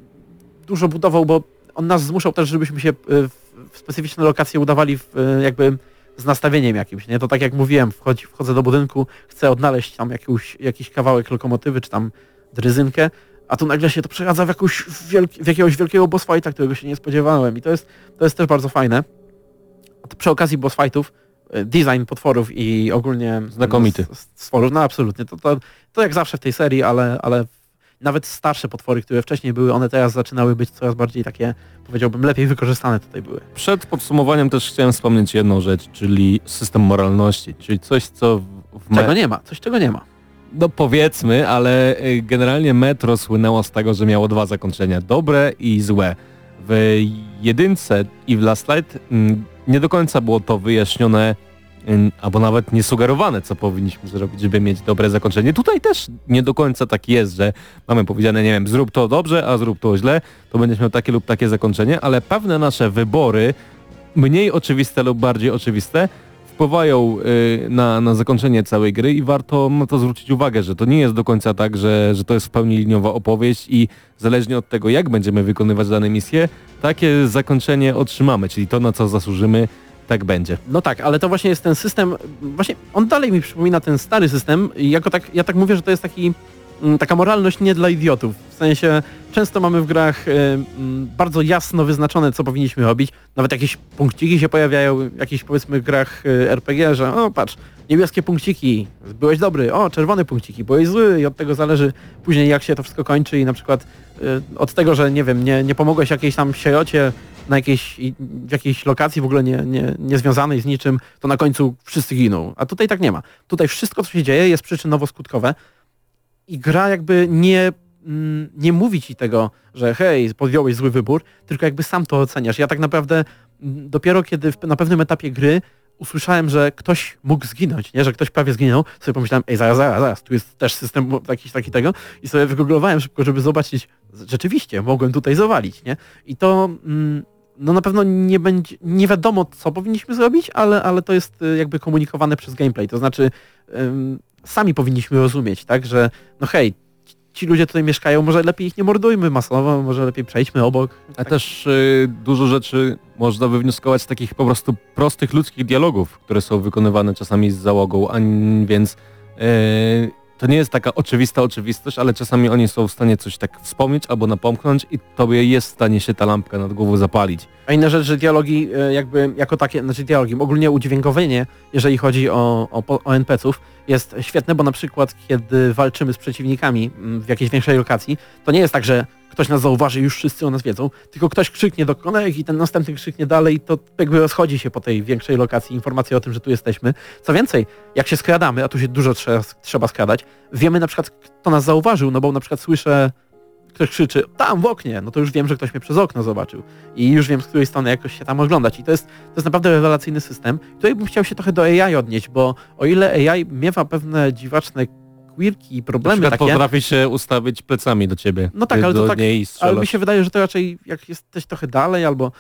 Speaker 2: dużo budował, bo on nas zmuszał też, żebyśmy się y, w, specyficzne lokacje udawali w, y, jakby z nastawieniem jakimś, nie? To tak jak mówiłem, wchodzi, wchodzę do budynku, chcę odnaleźć tam jakiś kawałek lokomotywy, czy tam dryzynkę, a tu nagle się to przeradza w, jakąś wielki, w jakiegoś wielkiego boss fighta, którego się nie spodziewałem i to jest, to jest też bardzo fajne. Przy okazji boss fightów, y, design potworów i ogólnie
Speaker 5: Znakomity.
Speaker 2: stworów, no absolutnie, to, to, to jak zawsze w tej serii, ale, ale nawet starsze potwory, które wcześniej były, one teraz zaczynały być coraz bardziej takie, powiedziałbym, lepiej wykorzystane tutaj były.
Speaker 5: Przed podsumowaniem też chciałem wspomnieć jedną rzecz, czyli system moralności, czyli coś, co w- w me-
Speaker 2: Czego nie ma, coś czego nie ma.
Speaker 5: No powiedzmy, ale y, generalnie Metro słynęło z tego, że miało dwa zakończenia, dobre i złe. W jedynce i w Last Light mm, nie do końca było to wyjaśnione, ym, albo nawet nie sugerowane, co powinniśmy zrobić, żeby mieć dobre zakończenie. Tutaj też nie do końca tak jest, że mamy powiedziane, nie wiem, zrób to dobrze, a zrób to źle, to będziesz miał takie lub takie zakończenie, ale pewne nasze wybory, mniej oczywiste lub bardziej oczywiste, wpływają y, na, na zakończenie całej gry i warto na to zwrócić uwagę, że to nie jest do końca tak, że, że to jest w pełni liniowa opowieść i zależnie od tego, jak będziemy wykonywać dane misje, takie zakończenie otrzymamy, czyli to, na co zasłużymy, tak będzie.
Speaker 2: No tak, ale to właśnie jest ten system, właśnie on dalej mi przypomina ten stary system jako tak, ja tak mówię, że to jest taki taka moralność nie dla idiotów. W sensie często mamy w grach y, mm, bardzo jasno wyznaczone, co powinniśmy robić. Nawet jakieś punkciki się pojawiają w jakichś powiedzmy grach y, RPG, że o patrz, niebieskie punkciki, byłeś dobry, o czerwone punkciki, byłeś zły i od tego zależy później jak się to wszystko kończy i na przykład y, od tego, że nie wiem, nie, nie pomogłeś jakiejś tam sierocie na jakiejś, w jakiejś lokacji w ogóle nie, nie, nie związanej z niczym, to na końcu wszyscy giną. A tutaj tak nie ma. Tutaj wszystko, co się dzieje, jest przyczynowo-skutkowe i gra jakby nie, mm, nie mówi ci tego, że hej, podjąłeś zły wybór, tylko jakby sam to oceniasz. Ja tak naprawdę mm, dopiero kiedy na pewnym etapie gry usłyszałem, że ktoś mógł zginąć, nie? że ktoś prawie zginął, sobie pomyślałem, ej, zaraz, zaraz, zaraz, tu jest też system jakiś taki tego i sobie wygooglowałem szybko, żeby zobaczyć, rzeczywiście, mogłem tutaj zawalić, nie? I to mm, no na pewno nie będzie, nie wiadomo co powinniśmy zrobić, ale, ale to jest y, jakby komunikowane przez gameplay, to znaczy sami powinniśmy rozumieć, tak, że no hej, ci ludzie tutaj mieszkają, może lepiej ich nie mordujmy masowo, może lepiej przejdźmy obok.
Speaker 5: A
Speaker 2: Tak.
Speaker 5: też y, dużo rzeczy można wywnioskować z takich po prostu prostych ludzkich dialogów, które są wykonywane czasami z załogą, a więc y, to nie jest taka oczywista oczywistość, ale czasami oni są w stanie coś tak wspomnieć albo napomknąć i tobie jest w stanie się ta lampka nad głową zapalić.
Speaker 2: A inna rzecz, że dialogi e, jakby jako takie, znaczy dialogi, ogólnie udźwiękowienie, jeżeli chodzi o, o, o NPC-ów, jest świetne, bo na przykład kiedy walczymy z przeciwnikami mm, w jakiejś większej lokacji, to nie jest tak, że ktoś nas zauważy już wszyscy o nas wiedzą, tylko ktoś krzyknie do kolejek i ten następny krzyknie dalej to jakby rozchodzi się po tej większej lokacji informacja o tym, że tu jesteśmy. Co więcej, jak się skradamy, a tu się dużo trzeba, trzeba skradać, wiemy na przykład kto nas zauważył, no bo na przykład słyszę ktoś krzyczy tam w oknie, no to już wiem, że ktoś mnie przez okno zobaczył i już wiem, z której strony jakoś się tam oglądać. I to jest, to jest naprawdę rewelacyjny system. Tutaj bym chciał się trochę do AI odnieść, bo o ile AI miewa pewne dziwaczne quirki i
Speaker 5: Na
Speaker 2: problemy
Speaker 5: przykład
Speaker 2: takie,
Speaker 5: potrafi się ustawić plecami do ciebie.
Speaker 2: No tak, ale to tak- ale mi się wydaje, że to raczej jak jesteś trochę dalej albo,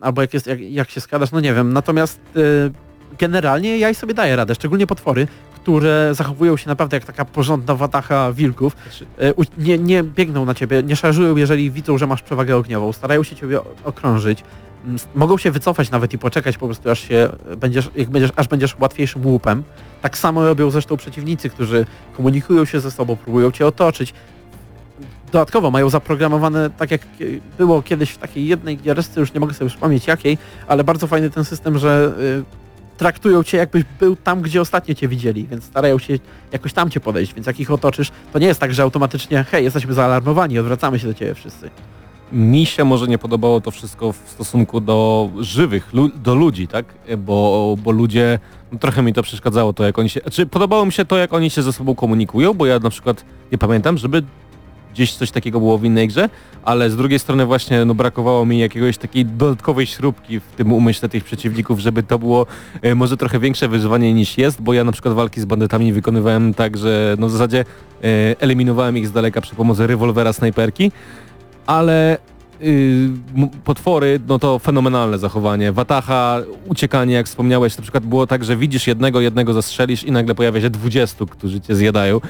Speaker 2: albo jak, jest, jak, jak się składasz, no nie wiem. Natomiast y, generalnie AI sobie daje radę, szczególnie potwory, które zachowują się naprawdę jak taka porządna watacha wilków. Y, u- nie, nie biegną na ciebie, nie szarżują, jeżeli widzą, że masz przewagę ogniową. Starają się ciebie okrążyć. Mm, Mogą się wycofać nawet i poczekać po prostu aż się będziesz, jak będziesz, aż będziesz łatwiejszym łupem. Tak samo robią zresztą przeciwnicy, którzy komunikują się ze sobą, próbują cię otoczyć. Dodatkowo mają zaprogramowane, tak jak y, było kiedyś w takiej jednej giereczce, już nie mogę sobie przypomnieć jakiej, ale bardzo fajny ten system, że y, traktują cię jakbyś był tam, gdzie ostatnio cię widzieli, więc starają się jakoś tam cię podejść, więc jak ich otoczysz, to nie jest tak, że automatycznie hej, jesteśmy zaalarmowani, odwracamy się do ciebie wszyscy.
Speaker 5: Mi się może nie podobało to wszystko w stosunku do żywych, do ludzi, tak? Bo, bo ludzie, no trochę mi to przeszkadzało to, jak oni się, znaczy podobało mi się to, jak oni się ze sobą komunikują, bo ja na przykład nie pamiętam, żeby gdzieś coś takiego było w innej grze, ale z drugiej strony właśnie no, brakowało mi jakiegoś takiej dodatkowej śrubki w tym umyśle tych przeciwników, żeby to było e, może trochę większe wyzwanie niż jest, bo ja na przykład walki z bandytami wykonywałem tak, że no w zasadzie e, eliminowałem ich z daleka przy pomocy rewolwera snajperki, ale y, potwory, no to fenomenalne zachowanie. Watacha, uciekanie, jak wspomniałeś, na przykład było tak, że widzisz jednego, jednego zastrzelisz i nagle pojawia się 20, którzy cię zjadają.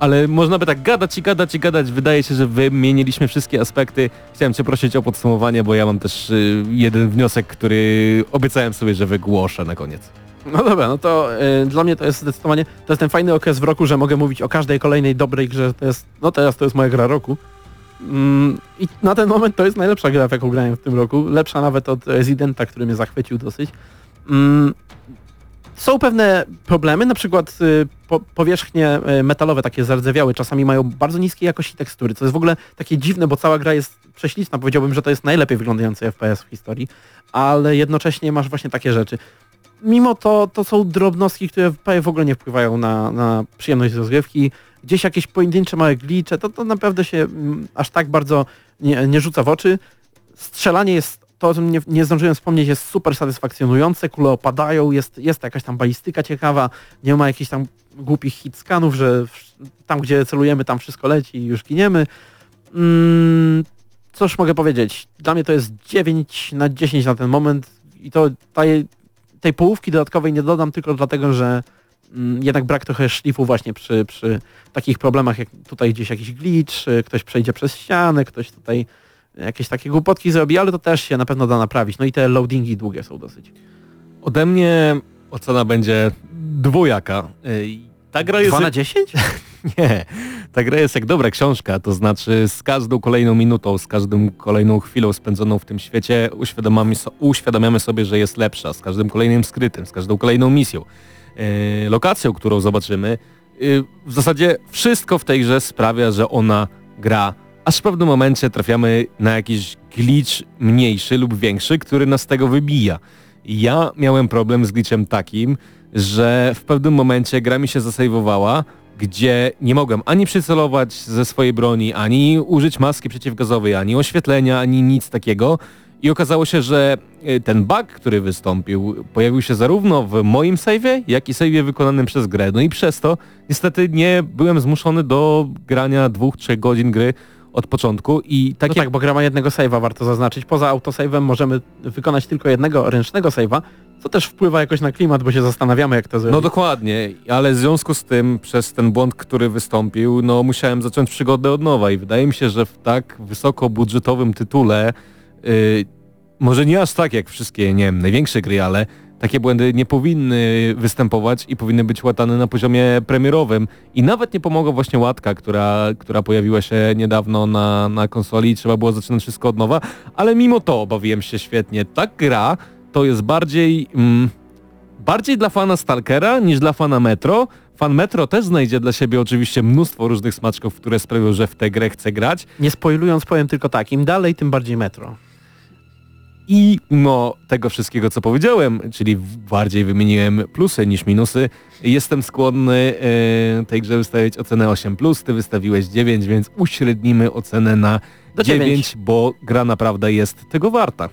Speaker 5: Ale można by tak gadać i gadać i gadać. Wydaje się, że wymieniliśmy wszystkie aspekty. Chciałem cię prosić o podsumowanie, bo ja mam też y, jeden wniosek, który obiecałem sobie, że wygłoszę na koniec.
Speaker 2: No dobra, no to y, dla mnie to jest zdecydowanie, to jest ten fajny okres w roku, że mogę mówić o każdej kolejnej dobrej grze, to jest, no teraz to jest moja gra roku. Mm, I na ten moment to jest najlepsza gra, w jaką grałem w tym roku. Lepsza nawet od Residenta, który mnie zachwycił dosyć. Mm, są pewne problemy, na przykład y, po, powierzchnie y, metalowe, takie zardzewiałe, czasami mają bardzo niskiej jakości tekstury, co jest w ogóle takie dziwne, bo cała gra jest prześliczna. Powiedziałbym, że to jest najlepiej wyglądający FPS w historii, ale jednocześnie masz właśnie takie rzeczy mimo to, to są drobnostki, które w ogóle nie wpływają na, na przyjemność rozgrywki. Gdzieś jakieś pojedyncze małe glicze, to, to naprawdę się mm, aż tak bardzo nie, nie rzuca w oczy. Strzelanie jest, to o czym nie, nie zdążyłem wspomnieć, jest super satysfakcjonujące, kule opadają, jest, jest jakaś tam balistyka ciekawa, nie ma jakichś tam głupich hit scanów, że tam gdzie celujemy, tam wszystko leci i już giniemy. Mm, cóż mogę powiedzieć? Dla mnie to jest 9 na 10 na ten moment i to daje tej połówki dodatkowej nie dodam tylko dlatego, że mm, jednak brak trochę szlifu właśnie przy, przy takich problemach, jak tutaj gdzieś jakiś glitch, y, ktoś przejdzie przez ścianę, ktoś tutaj jakieś takie głupotki zrobi, ale to też się na pewno da naprawić. No i te loadingi długie są dosyć.
Speaker 5: Ode mnie ocena będzie dwojaka. Y, Ta gra jest...
Speaker 2: 2 na 10?
Speaker 5: Nie. ta gra jest jak dobra książka, to znaczy z każdą kolejną minutą, z każdą kolejną chwilą spędzoną w tym świecie uświadamiamy, so, uświadamiamy sobie, że jest lepsza, z każdym kolejnym skrytym, z każdą kolejną misją, yy, lokacją, którą zobaczymy. Yy, w zasadzie wszystko w tej grze sprawia, że ona gra, aż w pewnym momencie trafiamy na jakiś glitch mniejszy lub większy, który nas z tego wybija. Ja miałem problem z glitchem takim, że w pewnym momencie gra mi się zasejwowała, gdzie nie mogłem ani przycelować ze swojej broni, ani użyć maski przeciwgazowej, ani oświetlenia, ani nic takiego. I okazało się, że y, ten bug, który wystąpił, pojawił się zarówno w moim save'ie, jak i save'ie wykonanym przez grę. No i przez to niestety nie byłem zmuszony do grania dwóch, trzech godzin gry od początku i
Speaker 2: No
Speaker 5: takie...
Speaker 2: tak, bo gra ma jednego save'a, warto zaznaczyć. Poza autosave'em możemy wykonać tylko jednego ręcznego save'a, co też wpływa jakoś na klimat, bo się zastanawiamy jak to zrobić.
Speaker 5: No dokładnie, ale w związku z tym przez ten błąd, który wystąpił, no musiałem zacząć przygodę od nowa i wydaje mi się, że w tak wysokobudżetowym tytule, yy, może nie aż tak jak wszystkie, nie wiem, największe gry, ale takie błędy nie powinny występować i powinny być łatane na poziomie premierowym i nawet nie pomogła właśnie łatka, która, która pojawiła się niedawno na, na konsoli i trzeba było zaczynać wszystko od nowa, ale mimo to bawiłem się świetnie. Ta gra to jest bardziej... Mm, bardziej dla fana Stalkera niż dla fana Metro. Fan Metro też znajdzie dla siebie oczywiście mnóstwo różnych smaczków, które sprawią, że w tę grę chce grać.
Speaker 2: Nie spoilując powiem tylko tak, im dalej, tym bardziej metro.
Speaker 5: I mimo tego wszystkiego, co powiedziałem, czyli bardziej wymieniłem plusy niż minusy, jestem skłonny e, tej grze wystawić ocenę 8+, ty wystawiłeś 9, więc uśrednimy ocenę na
Speaker 2: Do
Speaker 5: 9,
Speaker 2: 9.
Speaker 5: bo gra naprawdę jest tego warta.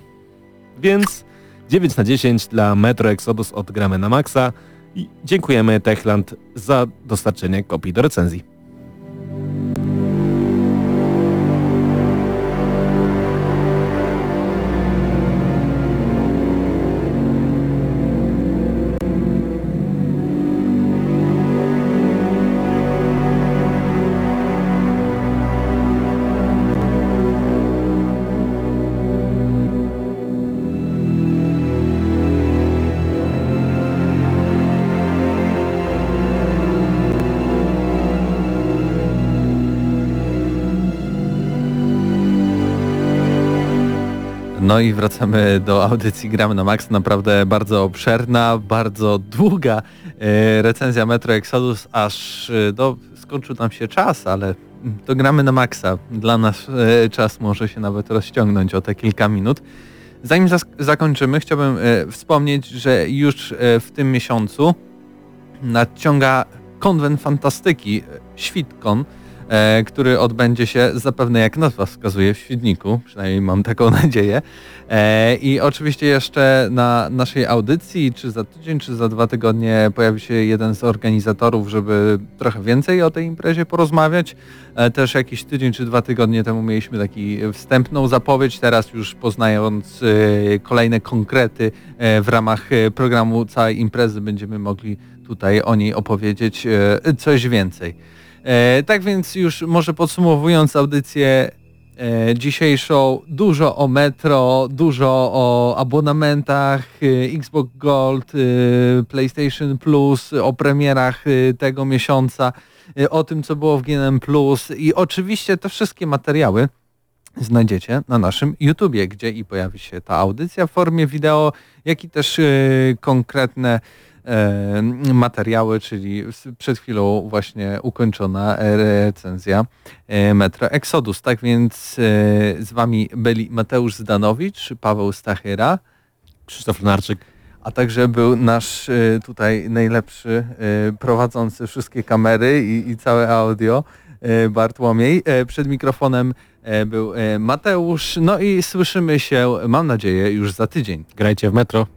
Speaker 5: Więc 9 na 10 dla Metro Exodus od Gramy na Maxa i dziękujemy Techland za dostarczenie kopii do recenzji.
Speaker 1: No i wracamy do audycji Gramy na Max. Naprawdę bardzo obszerna, bardzo długa e, recenzja Metro Exodus, aż e, do, skończył nam się czas, ale to gramy na maksa. Dla nas e, czas może się nawet rozciągnąć o te kilka minut. Zanim zakończymy, chciałbym wspomnieć, że już w tym miesiącu nadciąga konwent fantastyki, Świtkon, e, który odbędzie się zapewne jak nazwa wskazuje w Świdniku, przynajmniej mam taką nadzieję. E, I oczywiście jeszcze na naszej audycji, czy za tydzień, czy za dwa tygodnie pojawi się jeden z organizatorów, żeby trochę więcej o tej imprezie porozmawiać. E, Też jakiś tydzień czy dwa tygodnie temu mieliśmy taki wstępną zapowiedź, teraz już poznając e, kolejne konkrety e, w ramach e, programu całej imprezy będziemy mogli tutaj o niej opowiedzieć coś więcej. E, Tak więc już może podsumowując audycję e, dzisiejszą, dużo o Metro, dużo o abonamentach, e, Xbox Gold, PlayStation Plus, o premierach tego miesiąca, o tym co było w GNM Plus i oczywiście te wszystkie materiały znajdziecie na naszym YouTubie, gdzie i pojawi się ta audycja w formie wideo, jak i też konkretne materiały, czyli przed chwilą właśnie ukończona e, recenzja e, Metro Exodus. Tak więc e, z wami byli Mateusz Zdanowicz, Paweł Stachyra,
Speaker 5: Krzysztof Lenarczyk.
Speaker 1: a także był nasz tutaj najlepszy prowadzący wszystkie kamery i, i całe audio Bartłomiej. Przed mikrofonem był Mateusz. No i słyszymy się, mam nadzieję, już za tydzień.
Speaker 5: Grajcie w Metro.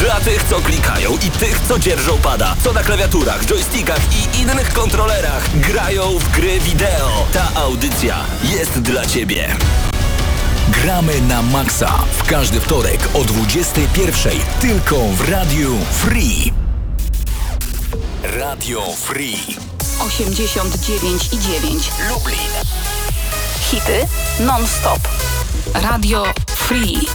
Speaker 6: Dla tych, co klikają i tych, co dzierżą pada. Co na klawiaturach, joystickach i innych kontrolerach grają w gry wideo. Ta audycja jest dla Ciebie.
Speaker 3: Gramy na maksa w każdy wtorek o 21.00 tylko w Radiu Free. Radio Free.
Speaker 7: 89,9
Speaker 3: Lublin.
Speaker 7: Hity non-stop. Radio Free.